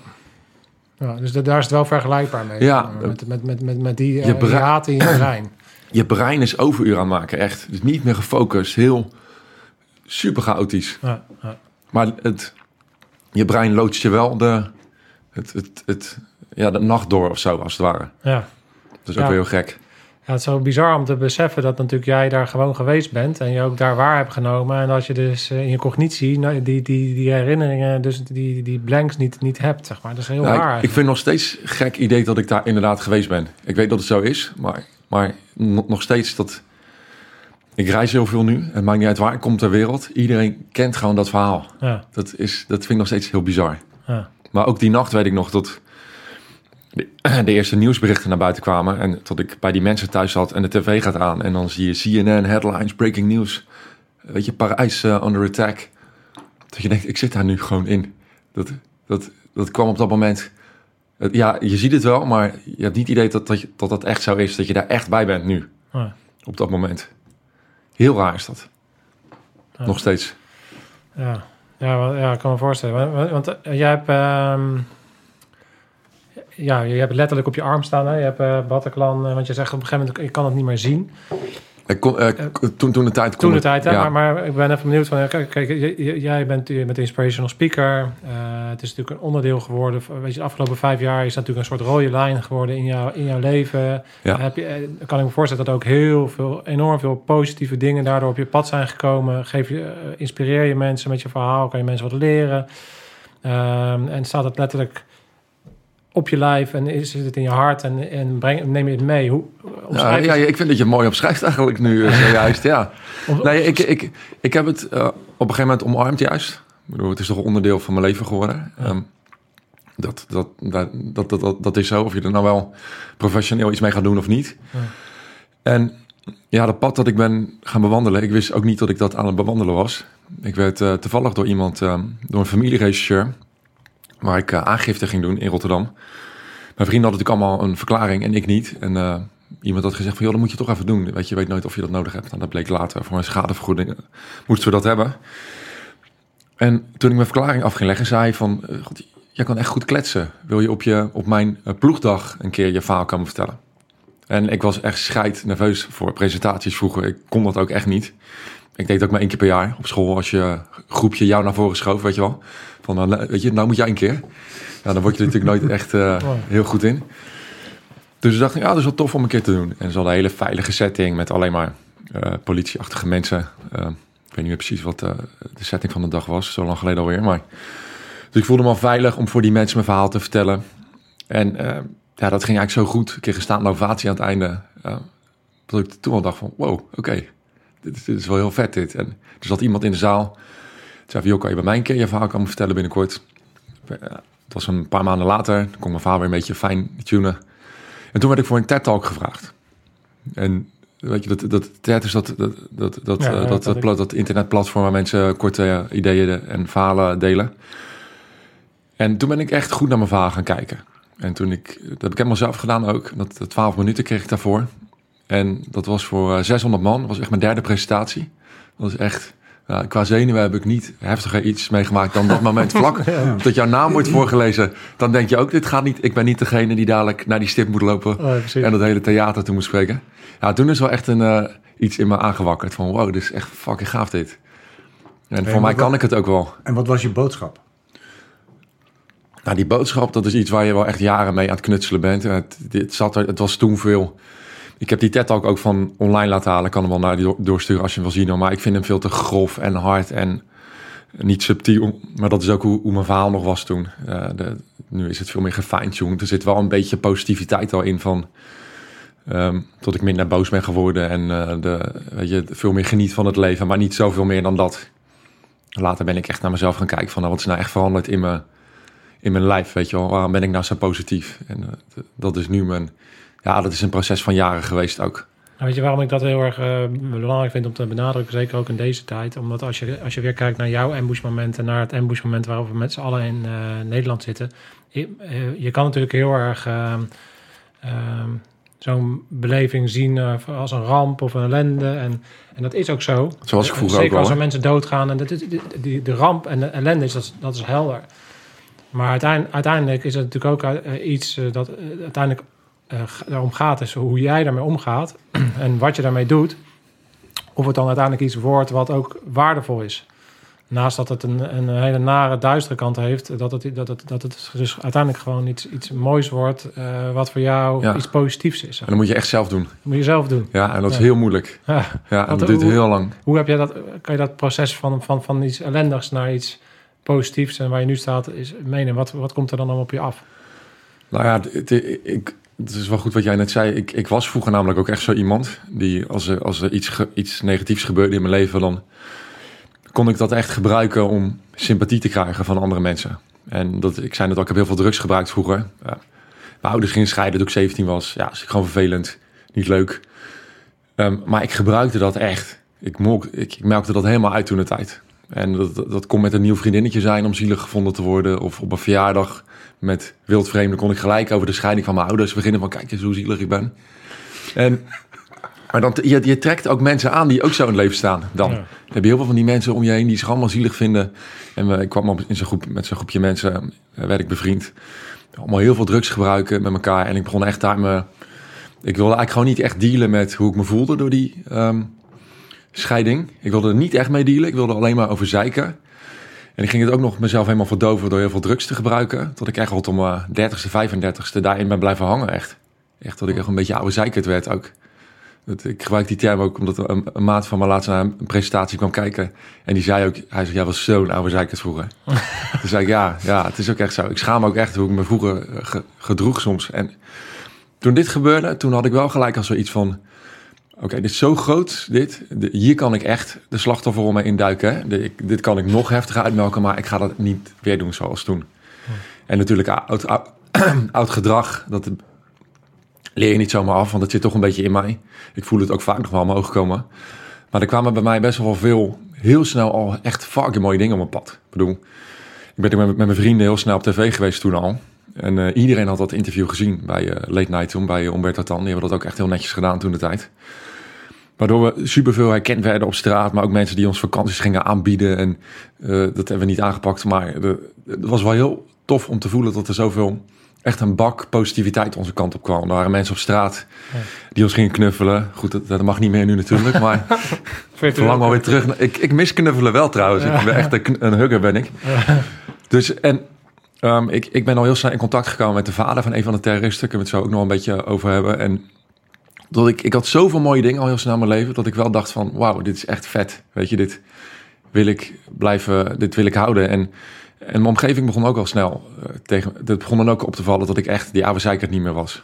Ja dus da- daar is het wel vergelijkbaar mee. Ja. Eh, Met, met, met, met, met die Je uh, brein- in je <clears throat> brein. Je brein is overuur aan het maken, echt. Dus niet meer gefocust, heel super chaotisch. Ja, ja. Maar het, je brein loodst je wel de, het, het, het, ja, de nacht door of zo, als het ware. ja. Dat is ook weer heel gek. Ja, het is zo bizar om te beseffen dat natuurlijk jij daar gewoon geweest bent en je ook daar waar hebt genomen. En dat je dus eh, in je cognitie nou, die, die, die herinneringen, dus die, die blanks niet, niet hebt, zeg maar. Dat is heel raar. ik, vind nog steeds gek idee dat ik daar inderdaad geweest ben. Ik weet dat het zo is, maar, maar nog nog steeds dat... Ik reis heel veel nu. Het maakt niet uit waar ik kom ter wereld. Iedereen kent gewoon dat verhaal. Ja, Dat, is, dat vind ik nog steeds heel bizar. ja, Maar ook die nacht weet ik nog dat de, <clears throat> de eerste nieuwsberichten naar buiten kwamen. En tot ik bij die mensen thuis zat en de tv gaat aan. En dan zie je CNN, headlines, breaking news. Weet je, Parijs eh, under attack. Dat je denkt, ik zit daar nu gewoon in. Dat, dat, dat kwam op dat moment. Ja, je ziet het wel, maar je hebt niet het idee dat dat, dat dat echt zo is. Dat je daar echt bij bent nu, ja. op dat moment. Heel raar is dat. Ja. Nog steeds. Ja, ja, ja ik kan me voorstellen. Want, want jij hebt, ehm, ja, je hebt letterlijk op je arm staan. Hè? Je hebt eh Bataclan, eh, want je zegt op een gegeven moment, ik kan het niet meer zien. Ik kon, eh, toen, toen de tijd kon Toen de tijd, ja. Maar, maar ik ben even benieuwd van, kijk, kijk jij bent, bent inspirational speaker. Het is natuurlijk een onderdeel geworden. Weet je, de afgelopen vijf jaar is dat natuurlijk een soort rode lijn geworden in, jou, in jouw leven. Ja. Heb je, kan ik me voorstellen dat ook heel veel, enorm veel positieve dingen daardoor op je pad zijn gekomen. Geef je, inspireer je mensen met je verhaal, kan je mensen wat leren. Ehm, en staat het letterlijk op je lijf en is het in je hart en, en breng, neem je het mee? Hoe, Ja, omschrijf ja, het- ik vind dat je het mooi opschrijft eigenlijk nu, eh, <laughs> zojuist, ja. Nee, ik, ik, ik heb het eh, op een gegeven moment omarmd juist. Ik bedoel, het is toch onderdeel van mijn leven geworden. Ehm, dat, dat, dat, dat, dat, dat, is zo, of je er nou wel professioneel iets mee gaat doen of niet. Ja. En ja, dat pad dat ik ben gaan bewandelen, ik wist ook niet dat ik dat aan het bewandelen was. Ik werd eh, toevallig door iemand, eh, door een familieregisseur, waar ik eh, aangifte ging doen in Rotterdam. Mijn vrienden hadden natuurlijk allemaal een verklaring en ik niet. En eh, iemand had gezegd van, joh, dat moet je toch even doen. Weet je, weet nooit of je dat nodig hebt. Nou, dat bleek later. Voor een schadevergoeding moesten we dat hebben. En toen ik mijn verklaring af ging leggen, zei hij van... eh, God, jij kan echt goed kletsen. Wil je op, je, op mijn ploegdag een keer je verhaal komen vertellen? En ik was echt scheid nerveus voor presentaties vroeger. Ik kon dat ook echt niet. Ik deed het ook maar één keer per jaar op school. Als je groepje jou naar voren schoof, weet je wel. Van, nou, weet je, nou moet jij een keer. Ja, dan word je er natuurlijk nooit echt eh, <laughs> heel goed in. Dus ik dacht, ja, dat is wel tof om een keer te doen. En ze hadden een hele veilige setting met alleen maar eh, politieachtige mensen. Eh, ik weet niet meer precies wat eh, de setting van de dag was, zo lang geleden alweer. Maar... Dus ik voelde me al veilig om voor die mensen mijn verhaal te vertellen. En ja, dat ging eigenlijk zo goed. Ik kreeg een staande ovatie aan het einde. eh, dat ik toen al dacht van, wow, oké, dit, is- dit is wel heel vet dit. En er zat iemand in de zaal. Zei van, joh, kan je bij mij een keer je verhaal komen vertellen binnenkort? Het was een paar maanden later. Toen kon mijn verhaal weer een beetje fijn tunen. En toen werd ik voor een TED-talk gevraagd. En weet je, dat, dat TED is dat, dat, dat, dat, Ja, eh, dat, dat dat, dat internetplatform waar mensen korte ideeën en verhalen delen. En toen ben ik echt goed naar mijn verhaal gaan kijken. En toen ik, dat heb ik helemaal zelf gedaan ook. Dat, dat 12 minuten kreeg ik daarvoor. En dat was voor eh, 600 man. Dat was echt mijn derde presentatie. Dat was echt, qua zenuwen heb ik niet heftiger iets meegemaakt dan dat moment <laughs> vlak. Dat jouw naam wordt voorgelezen. Dan denk je ook, dit gaat niet. Ik ben niet degene die dadelijk naar die stip moet lopen. Oh, en dat hele theater toe moet spreken. Ja, toen is wel echt een, eh, iets in me aangewakkerd. Van wow, dit is echt fucking gaaf dit. En voor mij wat- kan ik het ook wel. En wat was je boodschap? Nou, die boodschap, dat is iets waar je wel echt jaren mee aan het knutselen bent. En het, dit zat er, het was toen veel. Ik heb die TED-talk ook van online laten halen. Ik kan hem wel naar die door- doorsturen als je hem wil zien. Maar ik vind hem veel te grof en hard en niet subtiel. Maar dat is ook hoe, hoe mijn verhaal nog was toen. Eh, de, nu is het veel meer gefine-tuned. Er zit wel een beetje positiviteit al in van... ehm, dat ik minder boos ben geworden en eh, de, weet je, veel meer geniet van het leven. Maar niet zoveel meer dan dat. Later ben ik echt naar mezelf gaan kijken van... nou, wat is nou echt veranderd in mijn in mijn lijf, weet je wel. Waarom ben ik nou zo positief? En eh, dat is nu mijn... Ja, dat is een proces van jaren geweest ook. Nou, weet je waarom ik dat heel erg eh, belangrijk vind om te benadrukken, zeker ook in deze tijd? Omdat als je, als je weer kijkt naar jouw ambushmoment en naar het ambushmoment waarop we met z'n allen in eh, Nederland zitten. Je, eh, je kan natuurlijk heel erg ehm, ehm, zo'n beleving zien als een ramp of een ellende. En, en dat is ook zo. Zoals ik En vroeger Zeker ook als er mensen doodgaan. En dat is, die, die- de ramp en de ellende is, dat, is- dat is helder. Maar uiteindelijk, uiteindelijk is het natuurlijk ook iets dat uiteindelijk daarom gaat. Is hoe jij daarmee omgaat <clears throat> en wat je daarmee doet. Of het dan uiteindelijk iets wordt wat ook waardevol is. Naast dat het een, een hele nare, duistere kant heeft, dat het, dat het, dat het dus uiteindelijk gewoon iets, iets moois wordt, eh, wat voor jou Ja. iets positiefs is. En dat moet je echt zelf doen. Dat moet je zelf doen. Ja, en dat is heel moeilijk. Ja. Ja, en Want dat duurt hoe- heel lang. Hoe heb jij dat, kan je dat proces van, van, van iets ellendigs naar iets positiefs en waar je nu staat, is menen? Wat, wat komt er dan allemaal op je af? Nou ja, het, ik, het is wel goed wat jij net zei. Ik, ik was vroeger namelijk ook echt zo iemand die als er, als er iets, iets negatiefs gebeurde in mijn leven, dan kon ik dat echt gebruiken om sympathie te krijgen van andere mensen. En dat, ik zei net al, ik heb heel veel drugs gebruikt vroeger. Ja. Mijn ouders gingen scheiden toen ik 17 was. Ja, is gewoon vervelend. Niet leuk. Ehm, maar ik gebruikte dat echt. Ik, molk, ik, ik melkte dat helemaal uit toen de tijd. En dat, dat, dat kon met een nieuw vriendinnetje zijn om zielig gevonden te worden. Of op een verjaardag met wildvreemden kon ik gelijk over de scheiding van mijn ouders beginnen. Van kijk eens hoe zielig ik ben. En, maar dan, je, je trekt ook mensen aan die ook zo in het leven staan. Dan, Ja. dan heb je heel veel van die mensen om je heen die zich allemaal zielig vinden. En we, ik kwam op, in zo'n groep, met zo'n groepje mensen, eh, werd ik bevriend. Allemaal heel veel drugs gebruiken met elkaar. En ik begon echt daar me... Ik wilde eigenlijk gewoon niet echt dealen met hoe ik me voelde door die ehm, scheiding. Ik wilde er niet echt mee dealen. Ik wilde alleen maar over zeiken. En ik ging het ook nog mezelf helemaal verdoven door heel veel drugs te gebruiken. Tot ik echt tot mijn 30ste, 35ste daarin ben blijven hangen echt. Echt dat ik echt een beetje oude zeikert werd ook. Dat, ik gebruik die term ook omdat een, een maat van me laatst naar een presentatie kwam kijken. En die zei ook, hij zei, jij was zo'n oude zeikert vroeger. <laughs> Toen zei ik, ja, ja, het is ook echt zo. Ik schaam me ook echt hoe ik me vroeger eh, ge- gedroeg soms. En toen dit gebeurde, toen had ik wel gelijk al zoiets van... Oké, dit is zo groot, dit. De- hier kan ik echt de slachtofferrol induiken. De- ik- dit kan ik nog heftiger uitmelken, maar ik ga dat niet weer doen zoals toen. En natuurlijk oud, oud, <clears throat> oud gedrag, dat leer je niet zomaar af, want het zit toch een beetje in mij. Ik voel het ook vaak nog wel omhoog komen. Maar er kwamen bij mij best wel veel, heel snel al echt fucking mooie dingen op mijn pad. Ik bedoel, ik ben met, met mijn vrienden heel snel op tv geweest toen al. En eh, iedereen had dat interview gezien bij eh, Late Night toen, bij Umberto Tan. Die hebben dat ook echt heel netjes gedaan toen de tijd. Waardoor we superveel herkend werden op straat, maar ook mensen die ons vakanties gingen aanbieden. En eh, dat hebben we niet aangepakt, maar het was wel heel tof om te voelen dat er zoveel echt een bak positiviteit onze kant op kwam. Er waren mensen op straat die ons gingen knuffelen. Goed, dat, dat mag niet meer nu natuurlijk, maar <laughs> ik verlang wel weer terug. Ik, ik mis knuffelen wel trouwens. Ik ben echt een, een hugger ben ik. Dus en ehm, ik, ik ben al heel snel in contact gekomen met de vader van een van de terroristen. Ik heb het zo ook nog een beetje over hebben. En dat ik, ik had zoveel mooie dingen al heel snel in mijn leven, dat ik wel dacht van, wauw, dit is echt vet. Weet je, dit wil ik blijven, dit wil ik houden. En, en mijn omgeving begon ook al snel eh, tegen, het begon dan ook op te vallen dat ik echt die oude niet meer was.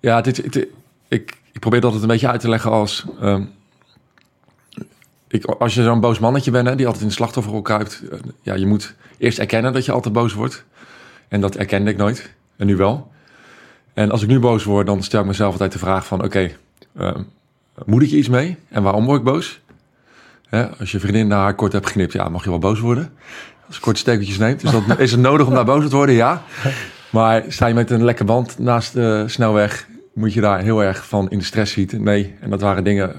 Ja, dit, dit- ik, ik probeer dat het een beetje uit te leggen als, ehm, ik, als je zo'n boos mannetje bent, hè, die altijd in de slachtofferrol kruipt, eh, ja, je moet eerst erkennen dat je altijd boos wordt. En dat erkende ik nooit. En nu wel. En als ik nu boos word, dan stel ik mezelf altijd de vraag van... oké, ehm, moet ik je iets mee? En waarom word ik boos? Hè, als je vriendin naar haar kort hebt geknipt, ja, mag je wel boos worden. Als je korte stekeltjes neemt. Dus dat, <laughs> is het nodig om daar boos te worden? Ja. Maar sta je met een lekke band naast de snelweg... moet je daar heel erg van in de stress zitten? Nee. En dat waren dingen...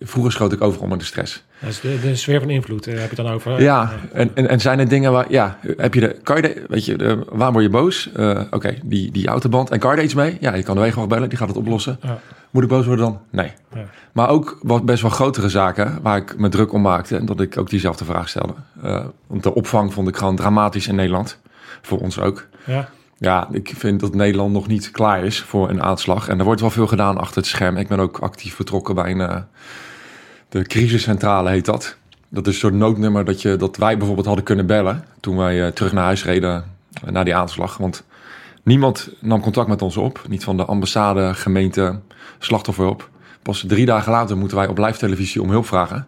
Vroeger schoot ik overal met de stress. Dat is de, de sfeer van invloed, eh, heb je het dan over. Ja, en, en, en zijn er dingen waar, ja, heb je de, kan je de, weet je, de, waar word je boos? Eh, Oké, die, die autoband. En kan je er iets mee? Ja, je kan de wegenwacht bellen, die gaat het oplossen. Ja. Moet ik boos worden dan? Nee. Ja. Maar ook wat best wel grotere zaken waar ik me druk om maakte en dat ik ook diezelfde vraag stelde. Eh, want de opvang vond ik gewoon dramatisch in Nederland. Voor ons ook. Ja. Ja, ik vind dat Nederland nog niet klaar is voor een aanslag. En er wordt wel veel gedaan achter het scherm. Ik ben ook actief betrokken bij een, eh, de crisiscentrale heet dat. Dat is een soort noodnummer dat, je, dat wij bijvoorbeeld hadden kunnen bellen toen wij eh, terug naar huis reden eh, na die aanslag. Want niemand nam contact met ons op. Niet van de ambassade, gemeente, slachtofferhulp. Pas drie dagen later moeten wij op live televisie om hulp vragen.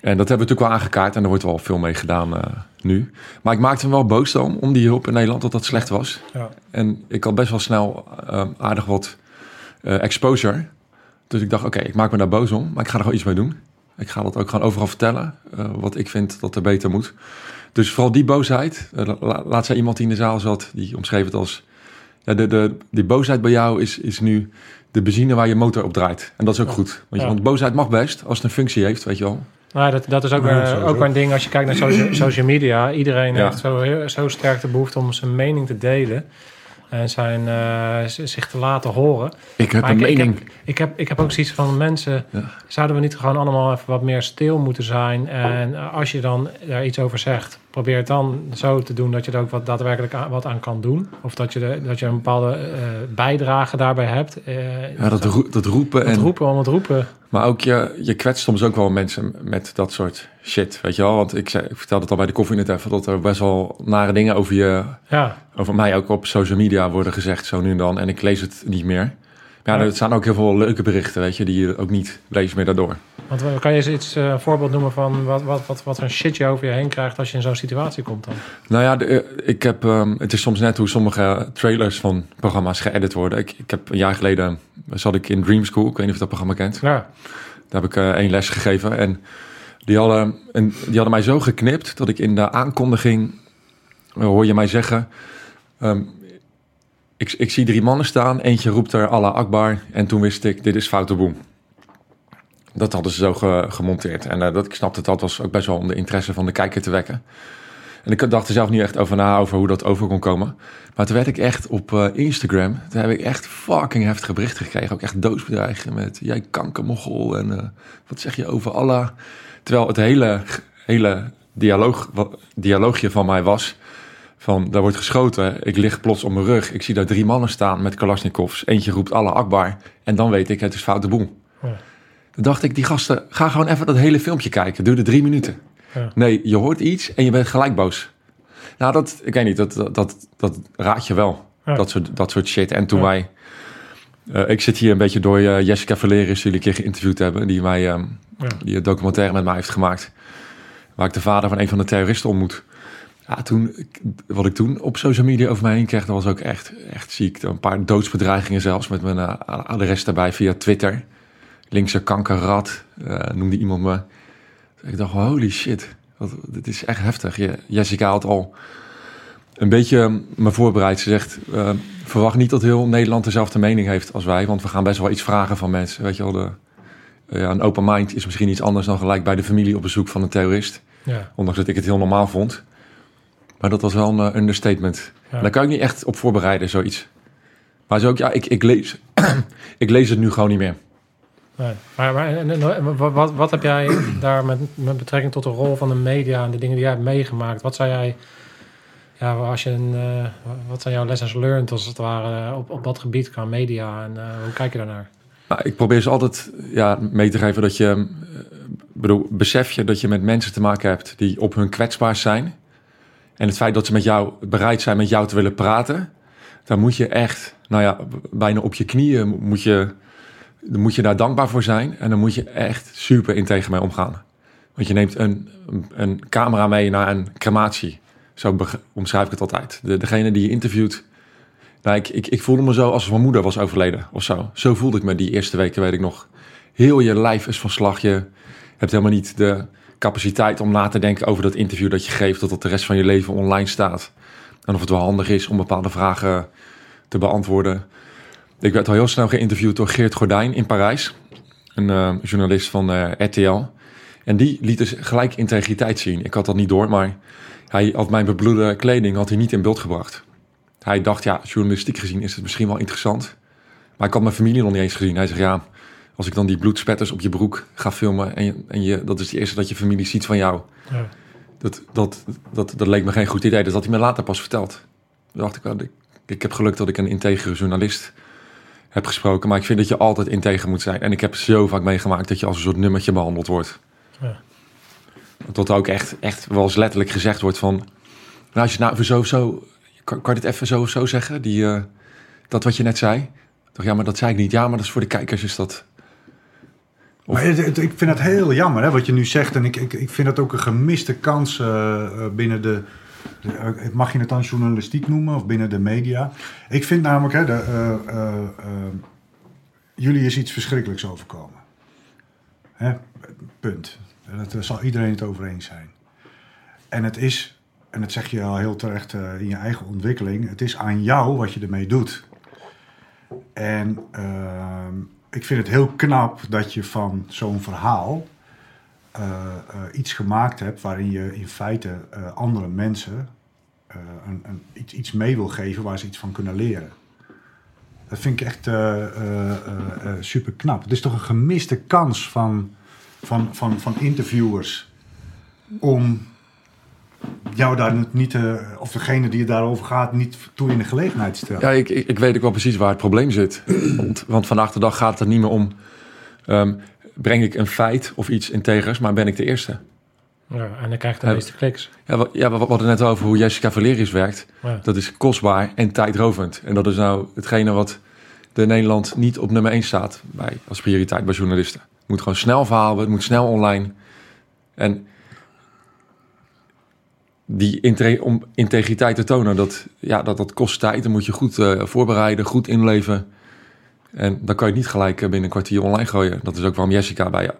En dat hebben we natuurlijk wel aangekaart en er wordt wel veel mee gedaan eh, nu. Maar ik maakte me wel boos dan om die hulp in Nederland, dat dat slecht was. Ja. En ik had best wel snel aardig wat exposure. Dus ik dacht, oké, ik maak me daar boos om, maar ik ga er gewoon iets mee doen. Ik ga dat ook gewoon overal vertellen, eh, wat ik vind dat er beter moet. Dus vooral die boosheid. eh, la- laat zei iemand die in de zaal zat, die omschreef het als... Ja, de, de, die boosheid bij jou is, is nu de benzine waar je motor op draait. En dat is ook goed. Want, je, Ja. want boosheid mag best, als het een functie heeft, weet je wel. Nou, dat, dat is ook, Ja, ook een ding als je kijkt naar social, <clears throat> social media. Iedereen Ja. heeft zo, zo sterk de behoefte om zijn mening te delen. En zijn, eh, zich te laten horen. Ik heb Maar een ik, ik, mening. heb, ik, heb, ik heb ook zoiets van mensen. Ja. Zouden we niet gewoon allemaal even wat meer stil moeten zijn? En als je dan daar iets over zegt, probeer het dan zo te doen dat je er ook wat daadwerkelijk aan, wat aan kan doen. Of dat je, de, dat je een bepaalde eh, bijdrage daarbij hebt. Eh, Ja, dat, dat roepen het en... roepen om het roepen. Maar ook je, je kwetst soms ook wel mensen met dat soort shit, weet je wel. Want ik, zei, ik vertelde het al bij de koffie net even, dat er best wel nare dingen over je, Ja, over mij ook op social media worden gezegd, zo nu en dan. En ik lees het niet meer. Ja, er staan ook heel veel leuke berichten, weet je, die je ook niet leest meer daardoor. want we- kan je eens iets eh, een voorbeeld noemen van wat, wat, wat, wat voor een shit je over je heen krijgt als je in zo'n situatie komt dan? Nou ja, de, eh, ik heb, ehm, het is soms net hoe sommige trailers van programma's geëdit worden. Ik, ik heb een jaar geleden, zat ik in Dream School, ik weet niet of je dat programma kent. Ja, Daar heb ik eh, één les gegeven. En die hadden, en die hadden mij zo geknipt dat ik in de aankondiging eh, hoor je mij zeggen. ehm, ik, ik zie drie mannen staan. Eentje roept er Allah Akbar. En toen wist ik, dit is foute boem. Dat hadden ze zo ge- gemonteerd. En eh, dat, ik snapte dat was ook best wel om de interesse van de kijker te wekken. En ik dacht er zelf niet echt over na over hoe dat over kon komen. Maar toen werd ik echt op eh, Instagram, toen heb ik echt fucking heftige berichten gekregen. Ook echt doodsbedreigingen met, jij kankermogel en eh, wat zeg je over Allah. Terwijl het hele, hele dialoog, dialoogje van mij was van, daar wordt geschoten, ik lig plots op mijn rug. Ik zie daar drie mannen staan met kalasjnikovs. Eentje roept Allah Akbar en dan weet ik, het is foute boem. Ja. Toen dacht ik, die gasten, ga gewoon even dat hele filmpje kijken. Duurde drie minuten. Ja. Nee, je hoort iets en je bent gelijk boos. Nou, dat, ik weet niet, dat, dat, dat, dat raad je wel. Ja. Dat, soort, dat soort shit. En toen wij... eh, ik zit hier een beetje door eh, Jessica Valeris, die jullie een keer geïnterviewd hebben. Die, mij, ehm, Ja. die een documentaire met mij heeft gemaakt. Waar ik de vader van een van de terroristen ontmoet. Ja, toen, wat ik toen op social media over mij heen kreeg, dat was ook echt, echt ziek. Een paar doodsbedreigingen zelfs met mijn eh, adres daarbij via Twitter. Linkse kankerrat, eh, noemde iemand me. Ik dacht, holy shit, wat, dit is echt heftig. Je, Jessica had al een beetje me voorbereid. Ze zegt, eh, verwacht niet dat heel Nederland dezelfde mening heeft als wij. Want we gaan best wel iets vragen van mensen. Weet je wel, de, eh, ja, een open mind is misschien iets anders dan gelijk bij de familie op bezoek van een terrorist. ja. Ondanks dat ik het heel normaal vond. Maar dat was wel een eh, understatement. Ja. Daar kan ik niet echt op voorbereiden, zoiets. Maar zo ook, ja, ik, ik, lees, <clears throat> ik lees het nu gewoon niet meer. Nee. Maar, wat, wat, heb jij <clears throat> daar met, met betrekking tot de rol van de media en de dingen die jij hebt meegemaakt? Wat zou jij, ja, als je een, eh, wat zijn jouw lessons learned als het ware op, op dat gebied qua media en eh, hoe kijk je daarnaar? Nou, ik probeer ze altijd ja, mee te geven dat je... eh, bedoel, besef je dat je met mensen te maken hebt die op hun kwetsbaar zijn. En het feit dat ze met jou bereid zijn met jou te willen praten... dan moet je echt, nou ja, bijna op je knieën moet je... Dan moet je daar dankbaar voor zijn en dan moet je echt super integer mee omgaan. Want je neemt een, een camera mee naar een crematie. Zo omschrijf ik het altijd. De, degene die je interviewt, nou, ik, ik, ik voelde me zo alsof mijn moeder was overleden of zo. Zo voelde ik me die eerste weken, weet ik nog. Heel je lijf is van slag. Je hebt helemaal niet de capaciteit om na te denken over dat interview dat je geeft, dat het de rest van je leven online staat. En of het wel handig is om bepaalde vragen te beantwoorden. Ik werd al heel snel geïnterviewd door Geert Gordijn in Parijs, een eh, journalist van eh, RTL. En die liet dus gelijk integriteit zien. Ik had dat niet door, maar hij had mijn bebloede kleding had hij niet in beeld gebracht. Hij dacht, ja, journalistiek gezien is het misschien wel interessant. Maar ik had mijn familie nog niet eens gezien. Hij zegt, ja, als ik dan die bloedspetters op je broek ga filmen... en, je, en je, dat is het eerste dat je familie ziet van jou... Ja. Dat, dat, dat, dat leek me geen goed idee. Dat had hij me later pas verteld. Toen dacht ik, wel, ik, ik heb geluk dat ik een integere journalist heb gesproken. Maar ik vind dat je altijd integer moet zijn. En ik heb zo vaak meegemaakt dat je als een soort nummertje behandeld wordt. Ja. Dat ook echt, echt wel eens letterlijk gezegd wordt van... Nou, als je nou even zo zo... Kan, kan je dit even zo of zo zeggen? Die, eh, dat wat je net zei? Dacht, ja, maar dat zei ik niet. Ja, maar dat is voor de kijkers is dat... Maar ik vind het heel jammer hè, wat je nu zegt. En ik, ik, ik vind dat ook een gemiste kans eh, eh, binnen de, eh, Mag je het dan journalistiek noemen of binnen de media? Ik vind namelijk, hè, de, jullie is iets verschrikkelijks overkomen. Hè? Punt. Daar zal iedereen het over eens zijn. En het is, en dat zeg je al heel terecht in je eigen ontwikkeling, het is aan jou wat je ermee doet. En ehm, ik vind het heel knap dat je van zo'n verhaal eh, eh, iets gemaakt hebt waarin je in feite eh, andere mensen een, een, iets, iets mee wil geven waar ze iets van kunnen leren. Dat vind ik echt super knap. Het is toch een gemiste kans van, van, van, van interviewers om jou daar niet, eh, of degene die het daarover gaat, niet toe in de gelegenheid te stellen. Ja, ik, ik, ik weet ook wel precies waar het probleem zit. Want, want vandaag de dag gaat het niet meer om... ehm, breng ik een feit of iets integers, maar ben ik de eerste? Ja, en dan krijg je de meeste kliks. Ja, we, ja, we hadden net over hoe Jessica Valerius werkt. Ja. Dat is kostbaar en tijdrovend. En dat is nou hetgene wat de Nederland niet op nummer 1 staat bij, als prioriteit bij journalisten. Het moet gewoon snel verhalen, het moet snel online. En die om integriteit te tonen, dat, ja, dat, dat kost tijd. Dan moet je goed eh, voorbereiden, goed inleven. En dan kan je het niet gelijk eh, binnen een kwartier online gooien. Dat is ook waarom Jessica bij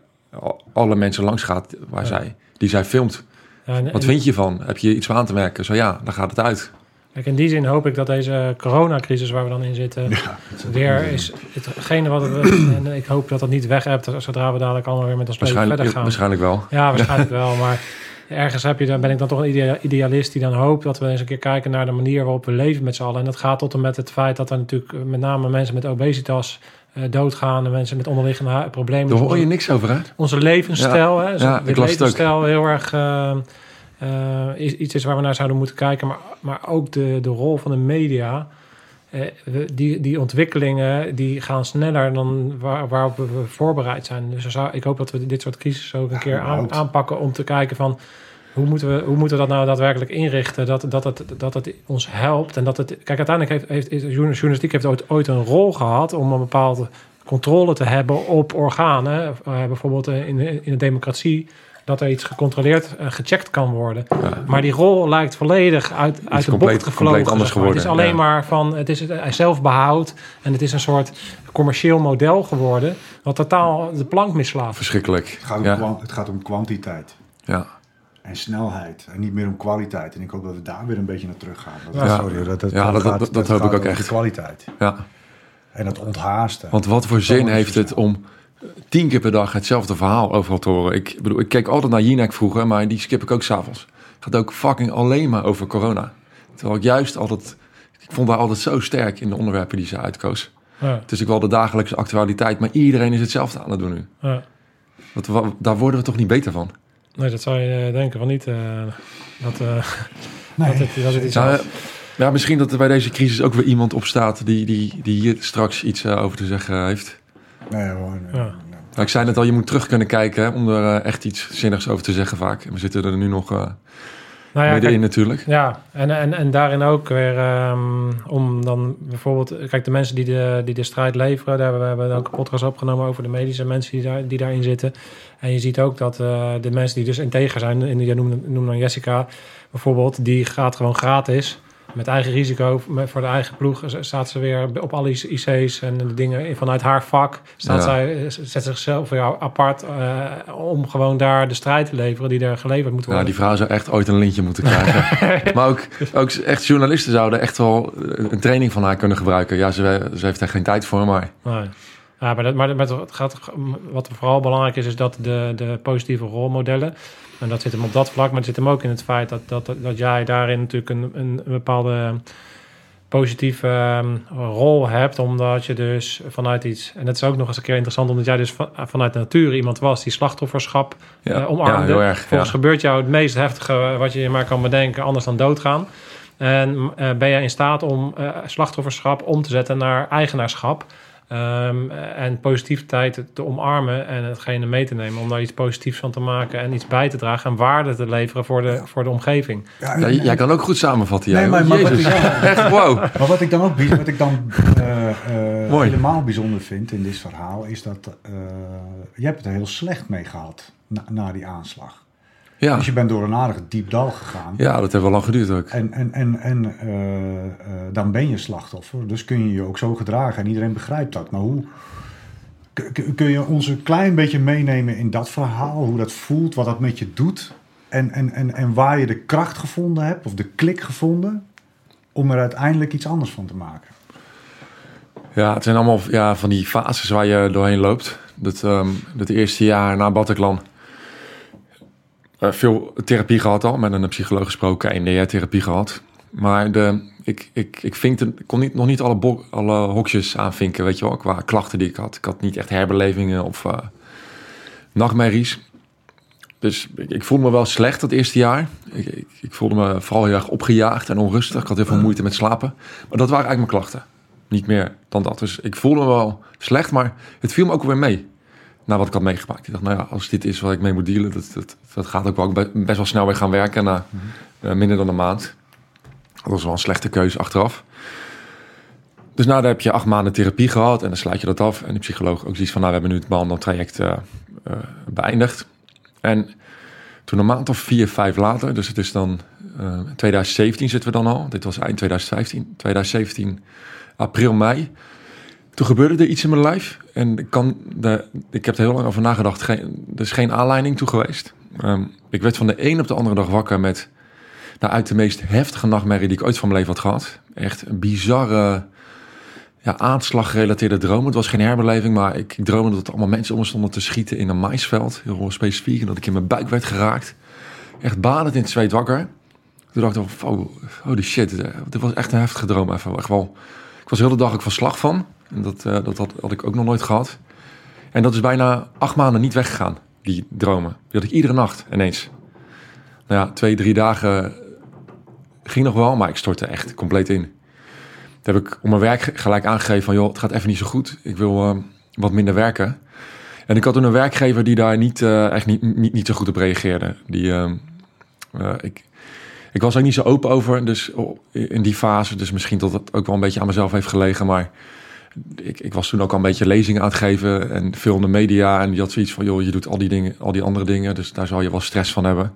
al- alle mensen langs gaat waar Ja. zij, die zij filmt. Ja, en- Wat en- vind je van? Heb je iets aan te merken? Zo ja, dan gaat het uit. Kijk, in die zin hoop ik dat deze coronacrisis waar we dan in zitten, weer is hetgene wat we. En ik hoop dat dat niet weg hebt zodra we dadelijk allemaal weer met ons leven verder gaan. waarschijnlijk wel. Ja, waarschijnlijk wel. Maar ergens heb je, dan ben ik dan toch een idea- idealist die dan hoopt dat we eens een keer kijken naar de manier waarop we leven met z'n allen. En dat gaat tot en met het feit dat er natuurlijk eh, met name mensen met obesitas eh, doodgaan en mensen met onderliggende problemen. Daar hoor je niks over uit. onze levensstijl, hè, ja, de levensstijl heel erg is iets is waar we naar zouden moeten kijken. Maar, maar ook de, de rol van de media. Eh, die, die ontwikkelingen die gaan sneller dan waar, waarop we voorbereid zijn. Dus zou, ik hoop dat we dit soort crisis ook een keer aan, aanpakken om te kijken van hoe moeten we, hoe moeten we dat nou daadwerkelijk inrichten? Dat, dat, het, dat het ons helpt. En dat het. Kijk, uiteindelijk heeft, heeft, is- journalistiek heeft ooit, ooit een rol gehad om een bepaalde controle te hebben op organen. Eh, bijvoorbeeld in, de- in de democratie. Dat er iets gecontroleerd, eh, gecheckt kan worden. Maar die rol lijkt volledig uit, uit de compleet- bocht gevlogen. compleet anders zeg maar. Het is alleen ja. maar van, het is het eh, zelfbehoud. En het is een soort commercieel model geworden. Wat totaal de plank mislaat. Verschrikkelijk. Het, gaat om Ja, het gaat om kwantiteit. ja. en snelheid. En niet meer om kwaliteit. En ik hoop dat we daar weer een beetje naar terug gaan. Dat, Ja. sorry, dat, dat, Ja, dat- gaat- dat- dat hoop gaat ik ook echt. De kwaliteit. ja. En het onthaasten. Want wat voor zin heeft het om tien keer per dag hetzelfde verhaal overal te horen? Ik bedoel, ik keek altijd naar Jinek vroeger, maar die skip ik ook s'avonds. gaat ook fucking alleen maar over corona. Terwijl ik juist altijd, ik vond haar altijd zo sterk in de onderwerpen die ze uitkoos. Ja, Het is ook wel de dagelijkse actualiteit, maar iedereen is hetzelfde aan het doen nu. ja. Wat, daar worden we toch niet beter van? Nee, dat zou je eh, denken van niet. eh, dat, eh, Nee. dat, het, dat het iets Nou, is. ja, misschien dat er bij deze crisis ook weer iemand opstaat die, die, die hier straks iets over te zeggen heeft. Nee, hoor, nee. Ja. Nou, ik zei net al, je moet terug kunnen kijken hè, om er eh, echt iets zinnigs over te zeggen vaak. En we zitten er nu nog eh Nou ja, middenin natuurlijk. Ja, en, en, en daarin ook weer ehm, om dan bijvoorbeeld... Kijk, de mensen die de, die de strijd leveren... Daar hebben we hebben ook een podcast opgenomen over de medische mensen die, daar, die daarin zitten. En je ziet ook dat eh, de mensen die dus integer zijn... En je noemde, noemde dan Jessica bijvoorbeeld... Die gaat gewoon gratis... Met eigen risico, voor de eigen ploeg, staat ze weer op alle IC's en de dingen vanuit haar vak. Staat Ja. zij, eh, zet zichzelf weer apart eh, om gewoon daar de strijd te leveren die er geleverd moet Ja, worden. die vrouw zou echt ooit een lintje moeten krijgen. <laughs> maar ook, ook echt journalisten zouden echt wel een training van haar kunnen gebruiken. Ja, ze, ze heeft er geen tijd voor, maar Nee. Ja, maar, dat, maar dat- het gaat, wat vooral belangrijk is, is dat de, de positieve rolmodellen. En dat zit hem op dat vlak, maar het zit hem ook in het feit dat, dat, dat jij daarin natuurlijk een, een, een bepaalde positieve ehm, rol hebt. Omdat je dus vanuit iets. En het is ook nog eens een keer interessant, omdat jij dus van- vanuit de natuur iemand was die slachtofferschap ja, eh, omarmde. ja heel erg. Volgens ja. gebeurt jou het meest heftige wat je je maar kan bedenken, anders dan doodgaan. En eh, ben je in staat om eh, slachtofferschap om te zetten naar eigenaarschap. Ehm, en positiviteit te omarmen en hetgene mee te nemen. Om daar iets positiefs van te maken en iets bij te dragen en waarde te leveren voor de, voor de omgeving. Ja, jij kan ook goed samenvatten. Nee, jij, maar- maar wat ik <laughs> Echt, wow. Maar wat ik dan ook wat ik dan, eh, eh, helemaal bijzonder vind in dit verhaal is dat eh, je hebt het er heel slecht mee gehad na, na die aanslag. Ja. Dus je bent door een aardig diep dal gegaan. ja, dat heeft wel lang geduurd ook. En, en, en, en eh, eh, dan ben je slachtoffer. Dus kun je je ook zo gedragen. En iedereen begrijpt dat. Maar hoe kun je ons een klein beetje meenemen in dat verhaal? Hoe dat voelt, wat dat met je doet? En, en, en, en waar je de kracht gevonden hebt, of de klik gevonden, om er uiteindelijk iets anders van te maken. Ja, het zijn allemaal ja, van die fases waar je doorheen loopt. Dat, ehm dat eerste jaar na Bataclan. Eh, veel therapie gehad al, met een psycholoog gesproken, EMDR-therapie gehad. Maar de, ik, ik, ik, vinkte, ik kon niet, nog niet alle, alle hokjes aanvinken, weet je wel, qua klachten die ik had. Ik had niet echt herbelevingen of eh, nachtmerries. Dus ik, ik voelde me wel slecht dat eerste jaar. Ik, ik, ik voelde me vooral heel erg opgejaagd en onrustig. Ik had heel veel moeite met slapen. Maar dat waren eigenlijk mijn klachten. Niet meer dan dat. Dus ik voelde me wel slecht, maar het viel me ook weer mee. Na wat ik had meegemaakt. Ik dacht, nou ja, als dit is wat ik mee moet dealen, dat, dat, dat gaat ook wel be- best wel snel weer gaan werken na eh, minder dan een maand. Dat was wel een slechte keuze achteraf. Dus nou, daar heb je acht maanden therapie gehad en dan sluit je dat af. En de psycholoog ook zoiets van, nou, we hebben nu het behandeltraject eh, eh, beëindigd. En toen een maand of vier, vijf later, dus het is dan eh 2017 zitten we dan al. Dit was eind 2015. 2017, april, mei. Toen gebeurde er iets in mijn lijf. En ik, kan ik heb er heel lang over nagedacht. Er is geen aanleiding toe geweest. Ehm, ik werd van de een op de andere dag wakker met... Nou, uit de meest heftige nachtmerrie die ik ooit van mijn leven had gehad. Echt een bizarre ja, aanslaggerelateerde droom. Het was geen herbeleving, maar ik, droomde dat allemaal mensen om me stonden te schieten in een maisveld. Heel specifiek. En dat ik in mijn buik werd geraakt. Echt badend in het zweet wakker. Toen dacht ik, oh, holy shit, eh, dit was echt een heftige droom. Echt wel, ik was de hele dag ook van slag van. En dat, eh, dat had, had ik ook nog nooit gehad. En dat is bijna acht maanden niet weggegaan, die dromen. Die had ik iedere nacht ineens. Nou ja, twee, drie dagen ging nog wel, maar ik stortte echt compleet in. Toen heb ik om mijn werk gelijk aangegeven van... joh, het gaat even niet zo goed. Ik wil eh, wat minder werken. En ik had toen een werkgever die daar niet, eh, echt niet, niet, niet zo goed op reageerde. Die, eh, eh, ik, ik was er niet zo open over dus oh, in die fase. Dus misschien dat het ook wel een beetje aan mezelf heeft gelegen. Maar ik, ik was toen ook al een beetje lezingen aan het geven. En veel in de media. En die had zoiets van, joh, je doet al die, dingen, al die andere dingen. Dus daar zal je wel stress van hebben.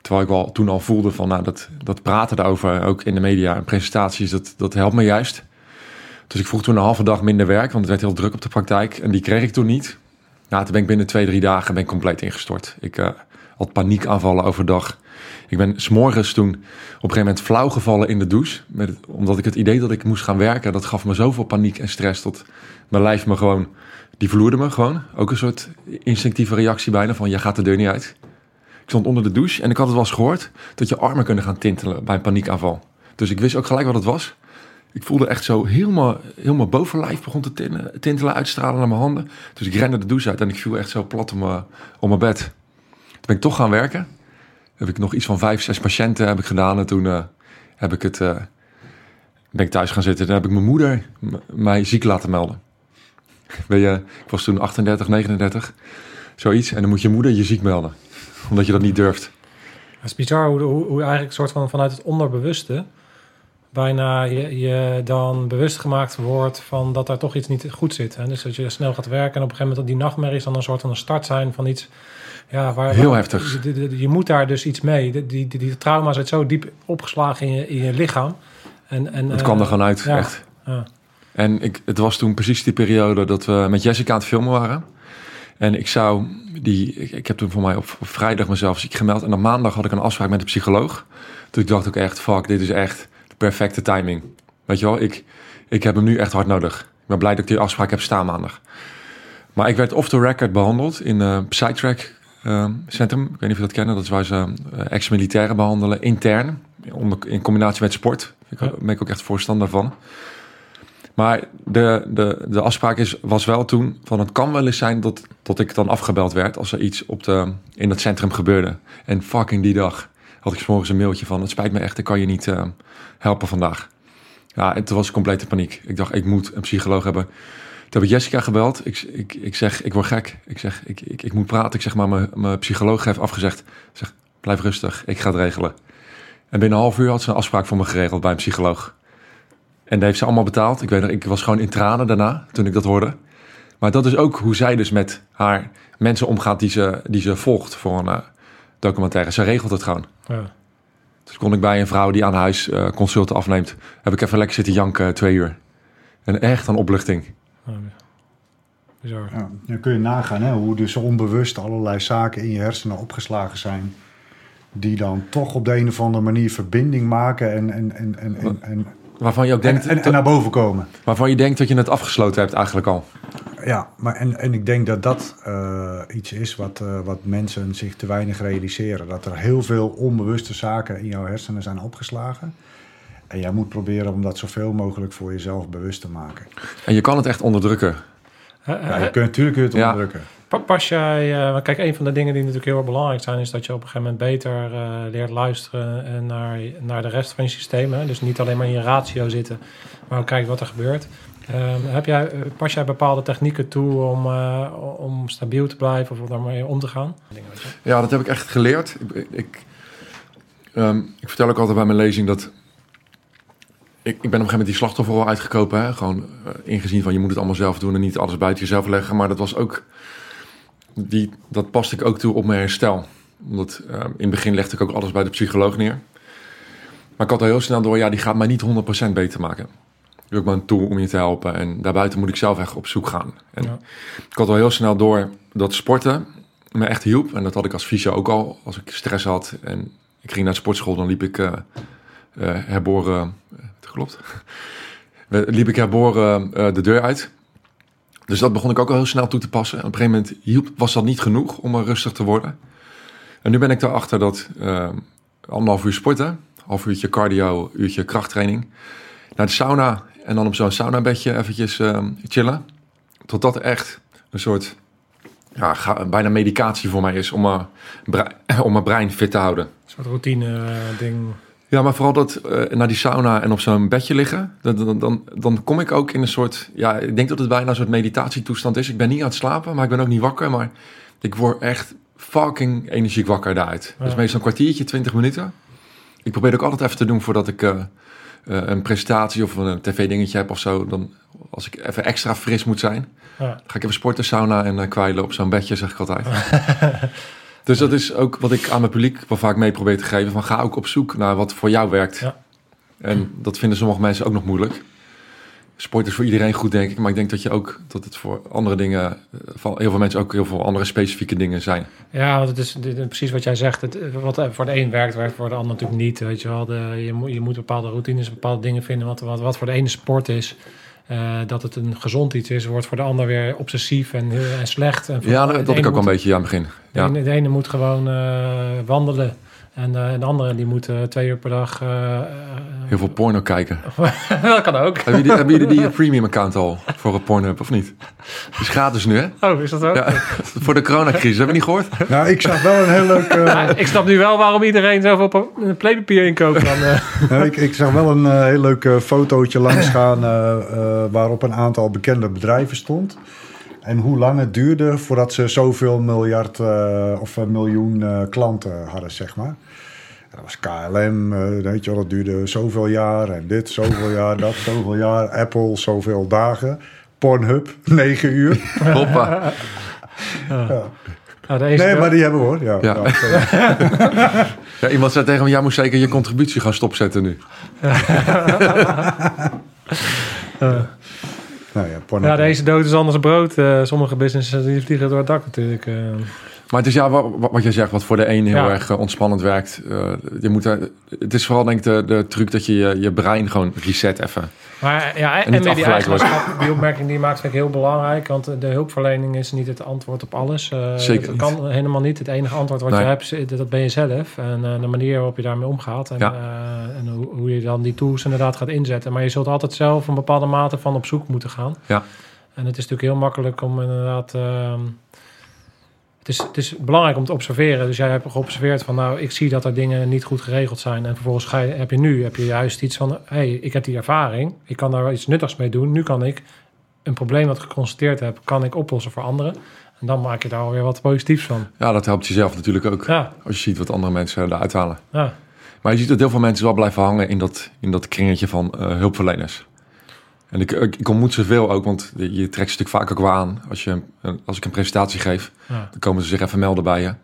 Terwijl ik wel toen al voelde van, nou, dat, dat praten daarover, ook in de media en presentaties, dat, dat helpt me juist. Dus ik vroeg toen een halve dag minder werk, want het werd heel druk op de praktijk. En die kreeg ik toen niet. Nou, toen ben ik binnen twee, drie dagen ben ik compleet ingestort. Ik eh, had paniekaanvallen overdag. Ik ben s'morgens toen op een gegeven moment flauw gevallen in de douche. Met omdat ik het idee dat ik moest gaan werken, dat gaf me zoveel paniek en stress. Tot mijn lijf me gewoon, die vloerde me gewoon. Ook een soort instinctieve reactie bijna van, je gaat de deur niet uit. Ik stond onder de douche en ik had het wel eens gehoord dat je armen kunnen gaan tintelen bij een paniekaanval. Dus ik wist ook gelijk wat het was. Ik voelde echt zo helemaal, helemaal bovenlijf begon te tintelen, tintelen, uitstralen naar mijn handen. Dus ik rende de douche uit en ik viel echt zo plat op mijn, op mijn bed. Toen ben ik toch gaan werken. Heb ik nog iets van vijf, zes patiënten heb ik gedaan. En toen eh, heb ik het, eh, ben ik thuis gaan zitten. En heb ik mijn moeder mij ziek laten melden. <laughs> Weet je, ik was toen 38, 39, zoiets. En dan moet je moeder je ziek melden. Omdat je dat niet durft. Het is bizar hoe, hoe, hoe eigenlijk soort van vanuit het onderbewuste bijna je, je dan bewust gemaakt wordt van dat daar toch iets niet goed zit. Hè? Dus dat je snel gaat werken en op een gegeven moment dat die nachtmerries dan een soort van een start zijn van iets. Ja, waar, Heel heftig. Je, je- je moet daar dus iets mee. Die, die, die trauma zit zo diep opgeslagen in je, in je lichaam. En, en, Het kwam er gewoon uit, ja. echt. ja. En ik, het was toen precies die periode dat we met Jessica aan het filmen waren. En ik zou die, ik, ik heb toen voor mij op, op vrijdag mezelf ziek gemeld. En op maandag had ik een afspraak met de psycholoog. Dus ik dacht ook echt, fuck, dit is echt de perfecte timing. Weet je wel, ik, ik heb hem nu echt hard nodig. Ik ben blij dat ik die afspraak heb staan maandag. Maar ik werd off the record behandeld in eh Psytrack eh, Centrum. Ik weet niet of je dat kennen. Dat is waar ze eh, ex-militairen behandelen, intern. Onder, in combinatie met sport. Ik Ja. ben ik ook echt voorstander van. Maar de, de, de afspraak is, was wel toen van het kan wel eens zijn dat, dat ik dan afgebeld werd als er iets op de, in dat centrum gebeurde. En fucking die dag had ik 's morgens een mailtje van het spijt me echt, ik kan je niet eh, helpen vandaag. Ja, en toen was ik complete paniek. Ik dacht, ik moet een psycholoog hebben. Toen heb ik Jessica gebeld. Ik, ik, ik zeg, ik word gek. Ik zeg, ik, ik, ik moet praten. Ik zeg, maar mijn, mijn psycholoog heeft afgezegd. Ik zeg, blijf rustig. Ik ga het regelen. En binnen een half uur had ze een afspraak voor me geregeld bij een psycholoog. En dat heeft ze allemaal betaald. Ik weet nog, ik was gewoon in tranen daarna, toen ik dat hoorde. Maar dat is ook hoe zij dus met haar mensen omgaat die ze, die ze volgt voor een eh, documentaire. Ze regelt het gewoon. Ja. Dus kon ik bij een vrouw die aan huis eh, consulten afneemt, heb ik even lekker zitten janken twee uur. En echt een opluchting. Ja, Bizar. Ja, dan kun je nagaan hè, hoe dus onbewust allerlei zaken in je hersenen opgeslagen zijn. Die dan toch op de een of andere manier verbinding maken en, en, en, en, en, en, Waarvan je ook en, denkt, en- en naar boven komen. waarvan je denkt dat je het afgesloten hebt eigenlijk al. Ja, maar en, en ik denk dat dat eh, iets is wat, eh, wat mensen zich te weinig realiseren. Dat er heel veel onbewuste zaken in jouw hersenen zijn opgeslagen. En jij moet proberen om dat zoveel mogelijk voor jezelf bewust te maken. En je kan het echt onderdrukken. Ja, je kunt natuurlijk kun je het Ja. onderdrukken. Pa- Pas jij, eh, kijk, een van de dingen die natuurlijk heel erg belangrijk zijn, is dat je op een gegeven moment beter eh, leert luisteren en naar, naar de rest van je systeem. Hè? Dus niet alleen maar in je ratio zitten, maar ook kijken wat er gebeurt. Ehm, heb jij, eh, pas jij bepaalde technieken toe om, eh, om stabiel te blijven of om daarmee om te gaan? Ja, dat heb ik echt geleerd. Ik, ik, ehm, ik vertel ook altijd bij mijn lezing dat... Ik, ik ben op een gegeven moment die slachtofferrol uitgekopen. Hè? Gewoon eh, ingezien van je moet het allemaal zelf doen en niet alles buiten jezelf leggen. Maar dat was ook... Die, dat paste ik ook toe op mijn herstel. Omdat ehm, in het begin legde ik ook alles bij de psycholoog neer. Maar ik had al heel snel door, ja, die gaat mij niet 100% beter maken. Je ook maar een tool om je te helpen. En daarbuiten moet ik zelf echt op zoek gaan. En Ja. ik had al heel snel door dat sporten me echt hielp. En dat had ik als fysio ook al. Als ik stress had en ik ging naar de sportschool, dan liep ik eh, eh, herboren... klopt. Liep ik herboren eh, de deur uit. Dus dat begon ik ook al heel snel toe te passen. En op een gegeven moment hielp, was dat niet genoeg om rustig te worden. En nu ben ik erachter dat eh, anderhalf uur sporten, half uurtje cardio, uurtje krachttraining, naar de sauna en dan op zo'n saunabedje eventjes eh, chillen. Tot dat echt een soort ja, bijna medicatie voor mij is om mijn, brei- om mijn brein fit te houden. Een soort routine eh, ding. Ja, maar vooral dat eh, naar die sauna en op zo'n bedje liggen, dan, dan, dan, dan kom ik ook in een soort, ja, ik denk dat het bijna een soort meditatietoestand is. Ik ben niet aan het slapen, maar ik ben ook niet wakker, maar ik word echt fucking energiek wakker daaruit. Ja. Dus meestal een kwartiertje, twintig minuten. Ik probeer het ook altijd even te doen voordat ik eh, eh, een presentatie of een tv-dingetje heb of zo. Dan, als ik even extra fris moet zijn, Ja. ga ik even sporten, sauna en kwijlen op zo'n bedje, zeg ik altijd. <laughs> dus dat is ook wat ik aan mijn publiek wel vaak mee probeer te geven. Van ga ook op zoek naar wat voor jou werkt. Ja. En dat vinden sommige mensen ook nog moeilijk. Sport is voor iedereen goed, denk ik. Maar ik denk dat je ook dat het voor andere dingen, eh, voor heel veel mensen ook heel veel andere specifieke dingen zijn. Ja, want het is dit is precies wat jij zegt. Het, wat voor de een werkt, werkt voor de ander natuurlijk niet. Weet je, wel. De, je, moet, je moet bepaalde routines, bepaalde dingen vinden wat, wat, wat voor de ene sport is. Eh, dat het een gezond iets is, wordt voor de ander weer obsessief en, heel- en slecht. En Ja, de dat, ene ik ook wel een beetje aan het begin. De, Ja. ene, de ene moet gewoon eh, wandelen. En eh, de andere die moet eh, twee uur per dag. eh, eh, Heel veel porno kijken. <laughs> dat kan ook. Hebben jullie, hebben jullie die premium account al voor een Pornhub of niet? Die is gratis nu, hè? Oh, is dat ook? Ja, <laughs> voor de coronacrisis. Hebben we niet gehoord? Nou, ik zag wel een heel leuk... eh, ik snap nu wel waarom iedereen zoveel pa- playpapier inkoopt. Dan, eh, <laughs> nou, ik, ik zag wel een heel leuk eh, fotootje langsgaan eh, eh, waarop een aantal bekende bedrijven stond. En hoe lang het duurde voordat ze zoveel miljard eh, of eh, miljoen eh, klanten hadden, zeg maar. En dat was KLM, weet je wel, dat duurde zoveel jaar. En dit, zoveel jaar, dat, <laughs> zoveel jaar. Apple, zoveel dagen. Pornhub, <laughs> negen uur. Hoppa. nou, deze Nee, maar die hebben we hoor. Ja, Ja. ja. <laughs> Ja, iemand zei tegen me, jij moet zeker je contributie gaan stopzetten nu. Nou ja, Pornhub. ja, deze dood is anders brood. Eh, sommige businesses die vliegen door het dak natuurlijk. eh. Maar het is ja, wat, wat jij zegt, wat voor de een heel Ja. erg eh, ontspannend werkt. Eh, je moet, het is vooral denk ik de, de truc dat je, je je brein gewoon reset even. Maar ja, en, En die opmerking die je maakt, vind ik heel belangrijk. Want de hulpverlening is niet het antwoord op alles. Eh, Zeker Dat kan helemaal niet. Het enige antwoord wat je hebt, is- dat ben je zelf. En eh, de manier waarop je daarmee omgaat. En, Ja. eh, en hoe, hoe je dan die tools inderdaad gaat inzetten. Maar je zult altijd zelf een bepaalde mate van op zoek moeten gaan. Ja. En het is natuurlijk heel makkelijk om inderdaad... het is, het is belangrijk om te observeren. Dus jij hebt geobserveerd van, nou, ik zie dat er dingen niet goed geregeld zijn. En vervolgens ga je, heb je nu heb je juist iets van, hé, hey, ik heb die ervaring. Ik kan daar iets nuttigs mee doen. Nu kan ik een probleem dat ik geconstateerd heb, kan ik oplossen voor anderen. En dan maak je daar alweer wat positiefs van. Ja, dat helpt jezelf natuurlijk ook. Ja, Als je ziet wat andere mensen eruit halen. ja, Maar je ziet dat heel veel mensen wel blijven hangen in dat, in dat kringetje van eh, hulpverleners. En ik, ik, ik ontmoet ze veel ook, want je trekt ze natuurlijk vaak ook wel aan. Als, je, als ik een presentatie geef, ja. dan komen ze zich even melden bij je.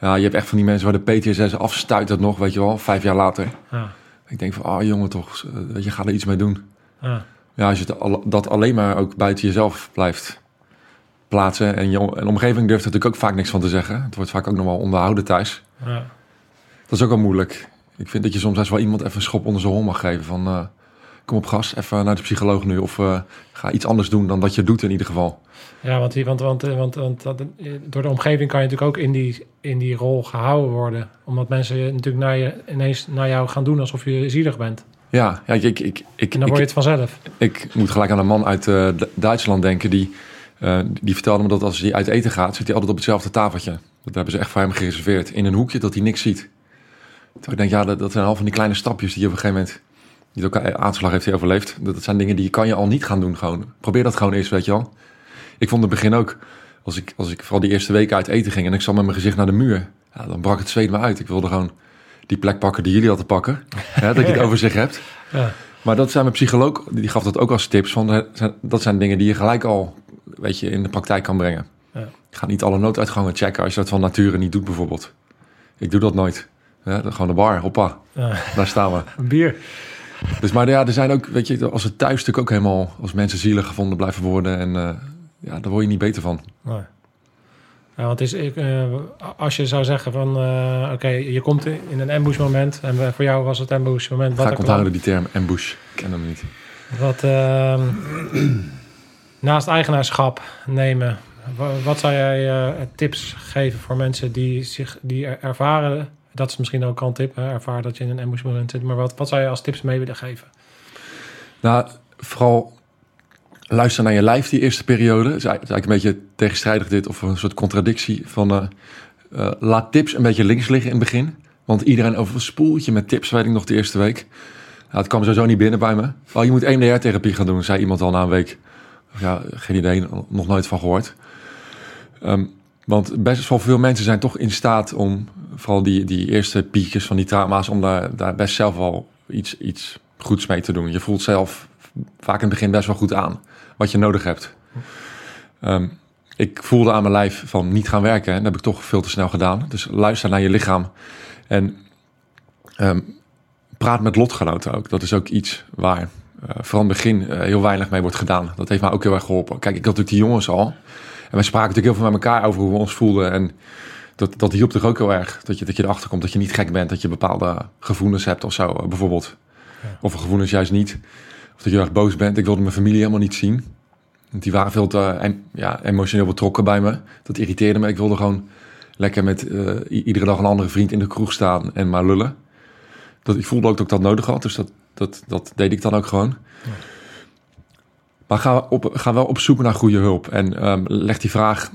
Ja, je hebt echt van die mensen waar de PTSS afstuit dat nog, weet je wel, vijf jaar later. ja, Ik denk van, ah jongen toch, eh, je gaat er iets mee doen. ja. Ja, als je het dat alleen maar ook buiten jezelf blijft plaatsen. En je en omgeving durft er natuurlijk ook vaak niks van te zeggen. Het wordt vaak ook nog wel onderhouden thuis. ja. Dat is ook wel moeilijk. Ik vind dat je soms wel iemand even een schop onder zijn hol mag geven. Van, eh, kom op gast, even naar de psycholoog nu. Of eh, ga iets anders doen dan dat je doet in ieder geval. Ja, want, want, want, want, want dat, eh, door de omgeving kan je natuurlijk ook in die, in die rol gehouden worden. Omdat mensen natuurlijk naar je, ineens naar jou gaan doen alsof je zielig bent. Ja, ja ik, ik, ik, ik, En dan word je ik, het vanzelf. ik moet gelijk aan een man uit eh, Du- Duitsland denken. Die, eh, die vertelde me dat als hij uit eten gaat, zit hij altijd op hetzelfde tafeltje. Dat hebben ze echt voor hem gereserveerd. In een hoekje dat hij niks ziet. Terwijl ik denk, ja, dat, dat zijn al van die kleine stapjes die je op een gegeven moment... Die ook aanslag heeft hij overleefd. Dat, dat zijn dingen die kan je al niet gaan doen gewoon. Probeer dat gewoon eens, weet je wel. Ik vond het begin ook, als ik, als ik vooral die eerste weken uit eten ging... en ik zat met mijn gezicht naar de muur, ja, dan brak het zweet me uit. Ik wilde gewoon die plek pakken die jullie hadden pakken. Hè, dat je het <laughs> over zich hebt. Ja. Maar dat zijn mijn psycholoog, die gaf dat ook als tips. Van, dat zijn dingen die je gelijk al weet je, in de praktijk kan brengen. Ja. Ga niet alle nooduitgangen checken als je dat van nature niet doet bijvoorbeeld. Ik doe dat nooit. Ja, dan gewoon de bar, hoppa, Ja. daar staan we. Een bier. Dus maar ja, er zijn ook, weet je, als het thuis natuurlijk ook helemaal, als mensen zielig gevonden blijven worden en eh, ja, daar word je niet beter van. Nee. Ja, want is, ik, eh, als je zou zeggen van, eh, oké, je komt in een ambush moment. En voor jou was het ambush moment. Ga ik onthouden die term ambush. Ik ken hem niet. wat ehm, <clears throat> naast eigenaarschap nemen. wa- Wat zou jij tips geven voor mensen die zich die er- ervaren? Dat is misschien ook al een tip, hè, ervaren dat je in een ambush moment zit. Maar wat, wat zou je als tips mee willen geven? Nou, vooral luister naar je lijf die eerste periode. Het is eigenlijk een beetje tegenstrijdig dit, of een soort contradictie van... eh, eh, laat tips een beetje links liggen in het begin. Want iedereen overspoelt je met tips, weet ik nog, de eerste week. Nou, het kwam sowieso niet binnen bij me. Oh, je moet EMDR-therapie gaan doen, zei iemand al na een week. Ja, geen idee, nog nooit van gehoord. Ehm, want best wel veel mensen zijn toch in staat om, vooral die, die eerste piekjes van die trauma's, om daar, daar best zelf wel iets, iets goeds mee te doen. Je voelt zelf vaak in het begin best wel goed aan wat je nodig hebt. Ehm, ik voelde aan mijn lijf van niet gaan werken. En dat heb ik toch veel te snel gedaan. Dus luister naar je lichaam. En ehm, praat met lotgenoten ook. Dat is ook iets waar eh, vooral in het begin eh, heel weinig mee wordt gedaan. Dat heeft mij ook heel erg geholpen. Kijk, ik had natuurlijk die jongens al. En wij spraken natuurlijk heel veel met elkaar over hoe we ons voelden. En dat, dat hielp toch ook heel erg. Dat je, dat je erachter komt dat je niet gek bent. Dat je bepaalde gevoelens hebt of zo, eh, bijvoorbeeld. Of gevoelens juist niet. Of dat je erg boos bent. Ik wilde mijn familie helemaal niet zien. Want die waren veel te ja, emotioneel betrokken bij me. Dat irriteerde me. Ik wilde gewoon lekker met eh, iedere dag een andere vriend in de kroeg staan en maar lullen. Dat, ik voelde ook dat ik dat nodig had, dus dat, dat, dat deed ik dan ook gewoon. Maar ga, op, ga wel op zoek naar goede hulp. En ehm, leg die vraag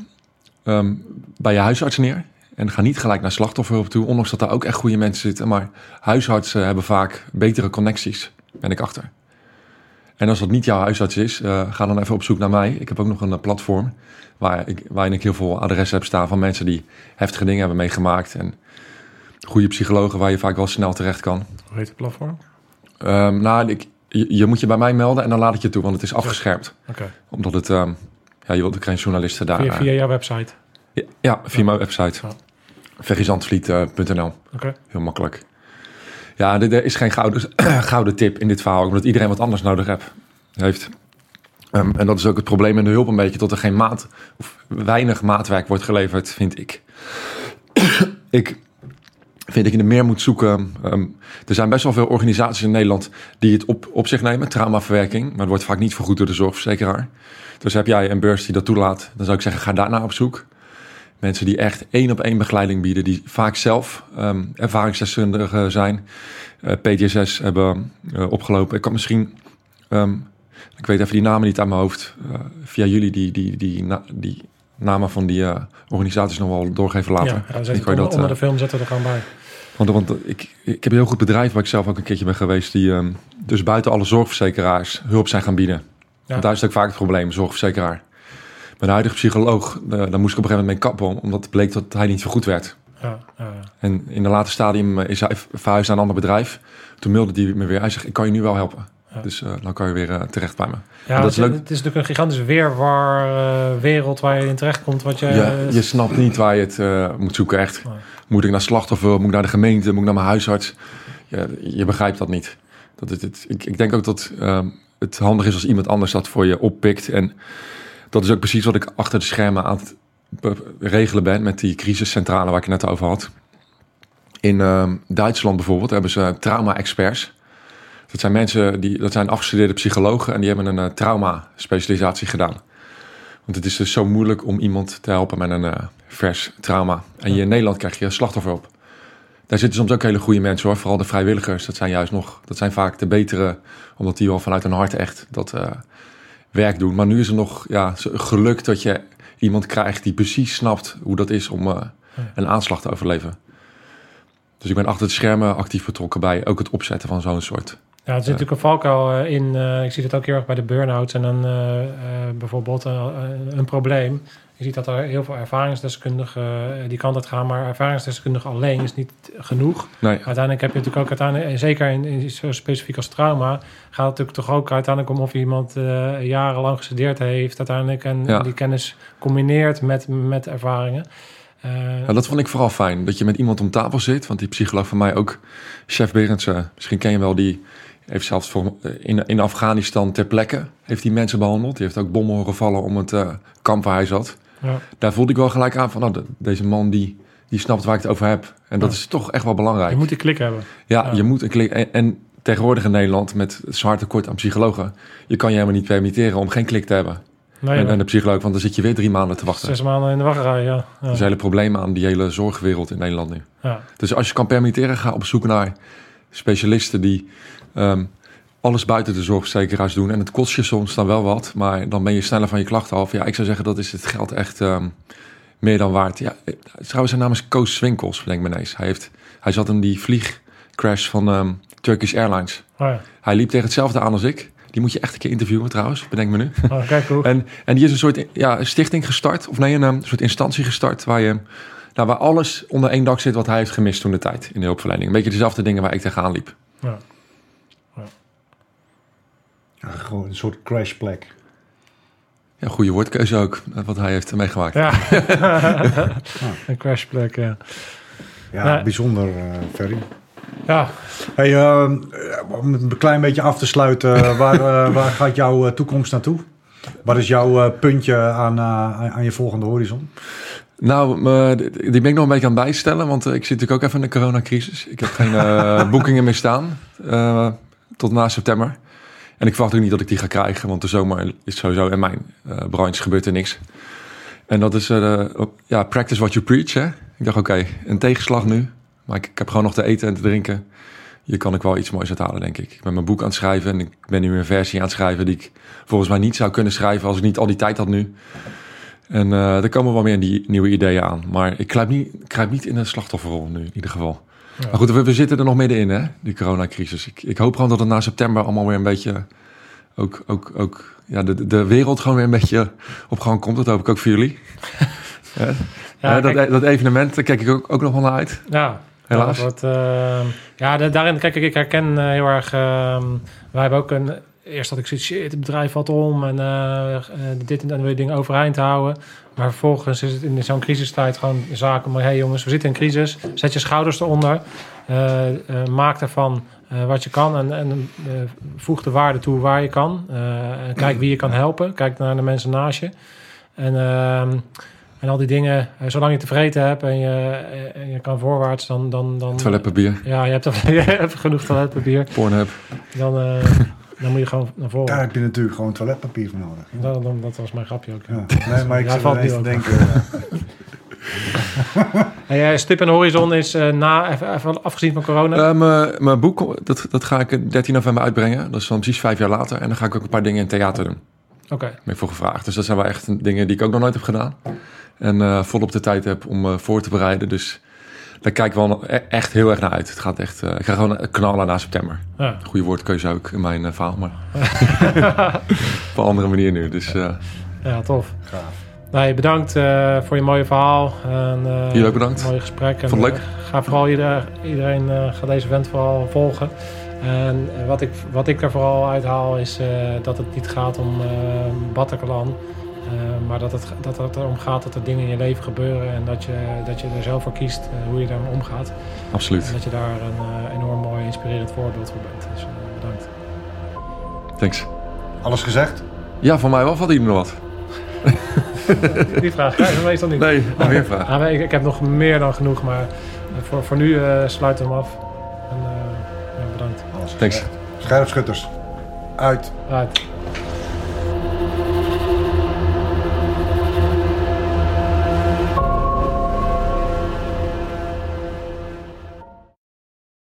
ehm, bij je huisarts neer. En ga niet gelijk naar slachtofferhulp toe, ondanks dat daar ook echt goede mensen zitten. Maar huisartsen hebben vaak betere connecties, ben ik achter. En als dat niet jouw huisarts is, eh, ga dan even op zoek naar mij. Ik heb ook nog een eh, platform waar ik, waarin ik heel veel adressen heb staan van mensen die heftige dingen hebben meegemaakt. En goede psychologen waar je vaak wel snel terecht kan. Hoe heet het platform? Ehm, nou, ik, je, je moet je bij mij melden en dan laat ik je toe, want het is afgeschermd. Oké. Omdat het, ehm, ja, je wilt ook geen journalisten daar. Via, eh, via jouw website. Ja, ja, via mijn website. Ja. Oké. Heel makkelijk. Ja, er, er is geen gouden, <clears throat> gouden tip in dit verhaal, omdat iedereen wat anders nodig heb, heeft. Ehm, en dat is ook het probleem in de hulp een beetje, dat er geen maat of weinig maatwerk wordt geleverd, vind ik. <clears throat> ik vind dat je er meer moet zoeken. Ehm, er zijn best wel veel organisaties in Nederland die het op, op zich nemen, traumaverwerking, maar het wordt vaak niet vergoed door de zorgverzekeraar. Dus heb jij een beurs die dat toelaat, dan zou ik zeggen, ga daarna op zoek. Mensen die echt één op één begeleiding bieden, die vaak zelf ervaringsdeskundigen zijn, eh, PTSS hebben eh, opgelopen. Ik kan misschien, ehm, ik weet even die namen niet aan mijn hoofd, eh, via jullie die, die, die, na- die namen van die organisaties nog wel doorgeven later. Ja, dan ik je onder, de film zetten we er gewoon bij. want, want ik, ik heb een heel goed bedrijf waar ik zelf ook een keertje ben geweest, die ehm, dus buiten alle zorgverzekeraars hulp zijn gaan bieden. Ja. Want daar is ook vaak het probleem, zorgverzekeraar. Mijn huidige psycholoog, eh, daar moest ik op een gegeven moment mee kappen, omdat het bleek dat hij niet vergoed werd. Ja, ja, ja. En in de late stadium eh, is hij verhuisd naar een ander bedrijf. Toen mailde hij me weer. Hij zegt, ik kan je nu wel helpen. Dus eh, dan kan je weer terecht bij me. Ja, dat het, is leuk. het is natuurlijk een gigantische weerwar wereld waar je in terecht komt. Wat je, je, je snapt niet waar je het moet zoeken, echt. Nee. Moet ik naar slachtoffer, moet ik naar de gemeente, moet ik naar mijn huisarts? Je, je begrijpt dat niet. Dat het, het, ik, ik denk ook dat ehm, het handig is als iemand anders dat voor je oppikt. En dat is ook precies wat ik achter de schermen aan het regelen ben met die crisiscentrale waar ik het net over had. In ehm, Duitsland bijvoorbeeld hebben ze trauma-experts. Dat zijn mensen die, dat zijn afgestudeerde psychologen en die hebben een eh, trauma-specialisatie gedaan. Want het is dus zo moeilijk om iemand te helpen met een eh, vers trauma. En hier in Nederland krijg je slachtofferhulp. Daar zitten soms ook hele goede mensen hoor. Vooral de vrijwilligers. Dat zijn juist nog, dat zijn vaak de betere, omdat die wel vanuit hun hart echt dat eh, werk doen. Maar nu is er nog ja, geluk dat je iemand krijgt die precies snapt hoe dat is om eh, een aanslag te overleven. Dus ik ben achter de schermen actief betrokken bij ook het opzetten van zo'n soort. Ja, er zit natuurlijk een valkuil eh, in. eh, ik zie het ook heel erg bij de burn-outs en dan eh, eh, bijvoorbeeld eh, een probleem. Je ziet dat er heel veel ervaringsdeskundigen eh, die kant uit gaan, maar ervaringsdeskundigen alleen is niet genoeg. Nee, Uiteindelijk heb je natuurlijk ook uiteindelijk, zeker in, in zo specifiek als trauma, gaat het natuurlijk toch ook uiteindelijk om of iemand eh, jarenlang gestudeerd heeft uiteindelijk en Ja. die kennis combineert met, met ervaringen. Eh, Ja, dat vond ik vooral fijn. Dat je met iemand om tafel zit. Want die psycholoog van mij ook, chef Berendsen, misschien ken je wel, die heeft zelfs voor, in, in Afghanistan ter plekke heeft die mensen behandeld. Die heeft ook bommen horen vallen om het kamp waar hij zat. Ja. Daar voelde ik wel gelijk aan van, nou, de- deze man die, die snapt waar ik het over heb. En dat Ja. is toch echt wel belangrijk. Je moet die klik hebben. ja, ja. je moet een klik. En, en tegenwoordig in Nederland met het zwaar tekort aan psychologen, je kan je helemaal niet permitteren om geen klik te hebben. Nee, en, en de psycholoog, want dan zit je weer drie maanden te wachten. zes maanden in de wachtrij, ja. Is een hele probleem aan die hele zorgwereld in Nederland nu. ja. Dus als je kan permitteren, ga op zoek naar specialisten die ehm, alles buiten de zorgverzekeraars doen. En het kost je soms dan wel wat, maar dan ben je sneller van je klachten af. Ja, ik zou zeggen dat is het geld echt ehm, meer dan waard. Ja, eh, trouwens, zijn naam is Koos Swinkels, denk ik me ineens. Hij, heeft, hij zat in die vliegcrash van ehm, Turkish Airlines. Oh, ja. Hij liep tegen hetzelfde aan als ik. Die moet je echt een keer interviewen trouwens, bedenk me nu. Oh, kijk hoe. <laughs> En, en die is een soort ja, stichting gestart, of nee, een, um, soort instantie gestart waar je nou, waar alles onder één dak zit wat hij heeft gemist toen de tijd in de hulpverlening. Een beetje dezelfde dingen waar ik tegenaan liep. Ja. Ja, gewoon een soort crashplek. Ja, goede woordkeuze ook, wat hij heeft meegemaakt. Ja. <laughs> een crashplek, ja. Ja, bijzonder, eh Ferry. Ja, Hey, eh, om het een klein beetje af te sluiten, eh, waar, eh, <laughs> waar gaat jouw toekomst naartoe? Wat is jouw puntje aan, aan- je volgende horizon? Nou, die ben ik nog een beetje aan het bijstellen, want ik zit natuurlijk ook even in de coronacrisis. Ik heb geen eh, <laughs> boekingen meer staan eh, tot na september. En ik verwacht ook niet dat ik die ga krijgen, want de zomer is sowieso in mijn eh, branche gebeurt er niks. En dat is, eh, ja, practice what you preach. Hè? Ik dacht, oké, een tegenslag nu. Maar ik, heb gewoon nog te eten en te drinken. Hier kan ik wel iets moois uithalen, denk ik. Ik ben mijn boek aan het schrijven en ik ben nu een versie aan het schrijven die ik volgens mij niet zou kunnen schrijven als ik niet al die tijd had nu. En eh er komen wel meer die nieuwe ideeën aan. Maar ik kruip niet, niet in een slachtofferrol nu, in ieder geval. Maar goed, we, we zitten er nog middenin, hè, die coronacrisis. Ik, ik hoop gewoon dat het na september allemaal weer een beetje... Ook, ook, ook ja, de, de wereld gewoon weer een beetje op gang komt. Dat hoop ik ook voor jullie. <laughs> Ja, Hè, dat, kijk- dat evenement, daar kijk ik ook, ook nog wel naar uit. Ja, Helaas. Ja, dat wordt, eh, ja da- daarin, kijk, ik herken eh, heel erg. ehm, wij hebben ook een. Eerst had ik zoiets, shit, het bedrijf valt om en eh, eh, dit en je dingen overeind houden. Maar vervolgens is het in zo'n crisistijd gewoon zaken. Maar hey jongens, we zitten in crisis. Zet je schouders eronder. Eh, eh, maak ervan eh, wat je kan en, en voeg de waarde toe waar je kan. En kijk wie je kan helpen. Kijk naar de mensen naast je. En, ehm, en al die dingen, zolang je tevreden hebt en je, en je kan voorwaarts, dan... dan, dan Toiletpapier, Ja, je hebt, <laughs> je hebt genoeg toiletpapier. Pornhub. Dan, dan moet je gewoon naar voren. Daar heb je natuurlijk gewoon toiletpapier voor nodig. Dan, dan, dat was mijn grapje ook. Ja. Ja. Nee, maar ik Ja, zit valt ineens nu te denken... ja. <laughs> Hey, eh, Stip en Horizon is eh, na, even, even afgezien van corona. Eh, mijn- mijn boek, dat, dat ga ik 13 november uitbrengen. Dat is dan precies vijf jaar later. En dan ga ik ook een paar dingen in theater doen. Oké. Daar ben ik voor gevraagd. Dus dat zijn wel echt dingen die ik ook nog nooit heb gedaan. En eh volop de tijd heb om eh, voor te bereiden. Dus daar kijk ik wel nog e- echt heel erg naar uit. Het gaat echt... eh, ik ga gewoon knallen na september. Ja. Goede woordkeuze ook in mijn eh, verhaal. Maar <laughs> op een andere manier nu. Dus eh ja, tof. Gaaf. Nee, bedankt eh, voor je mooie verhaal. En, eh, Jullie ook bedankt. Mooi gesprek. En, Vond het eh, leuk. ga vooral iedereen, iedereen eh, ga deze event vooral volgen. En eh, wat ik, wat ik er vooral uithaal is eh, dat het niet gaat om eh Bataclan. Eh, maar dat het, dat het erom gaat dat er dingen in je leven gebeuren. En dat je, dat je er zelf voor kiest eh, hoe je daarmee omgaat. En absoluut. dat je daar een eh, enorm mooi inspirerend voorbeeld voor bent. Dus bedankt. Thanks. Alles gezegd? Ja, voor mij wel. Valt hier nog wat? <laughs> Die vraag krijgen we meestal niet. Nee, nog weer een vraag. Ah, ik, ik heb nog meer dan genoeg, maar voor, voor nu eh, sluiten we hem af. En, eh, ja, bedankt. Alles Thanks. gezegd. Scherpschutters. Uit. Uit.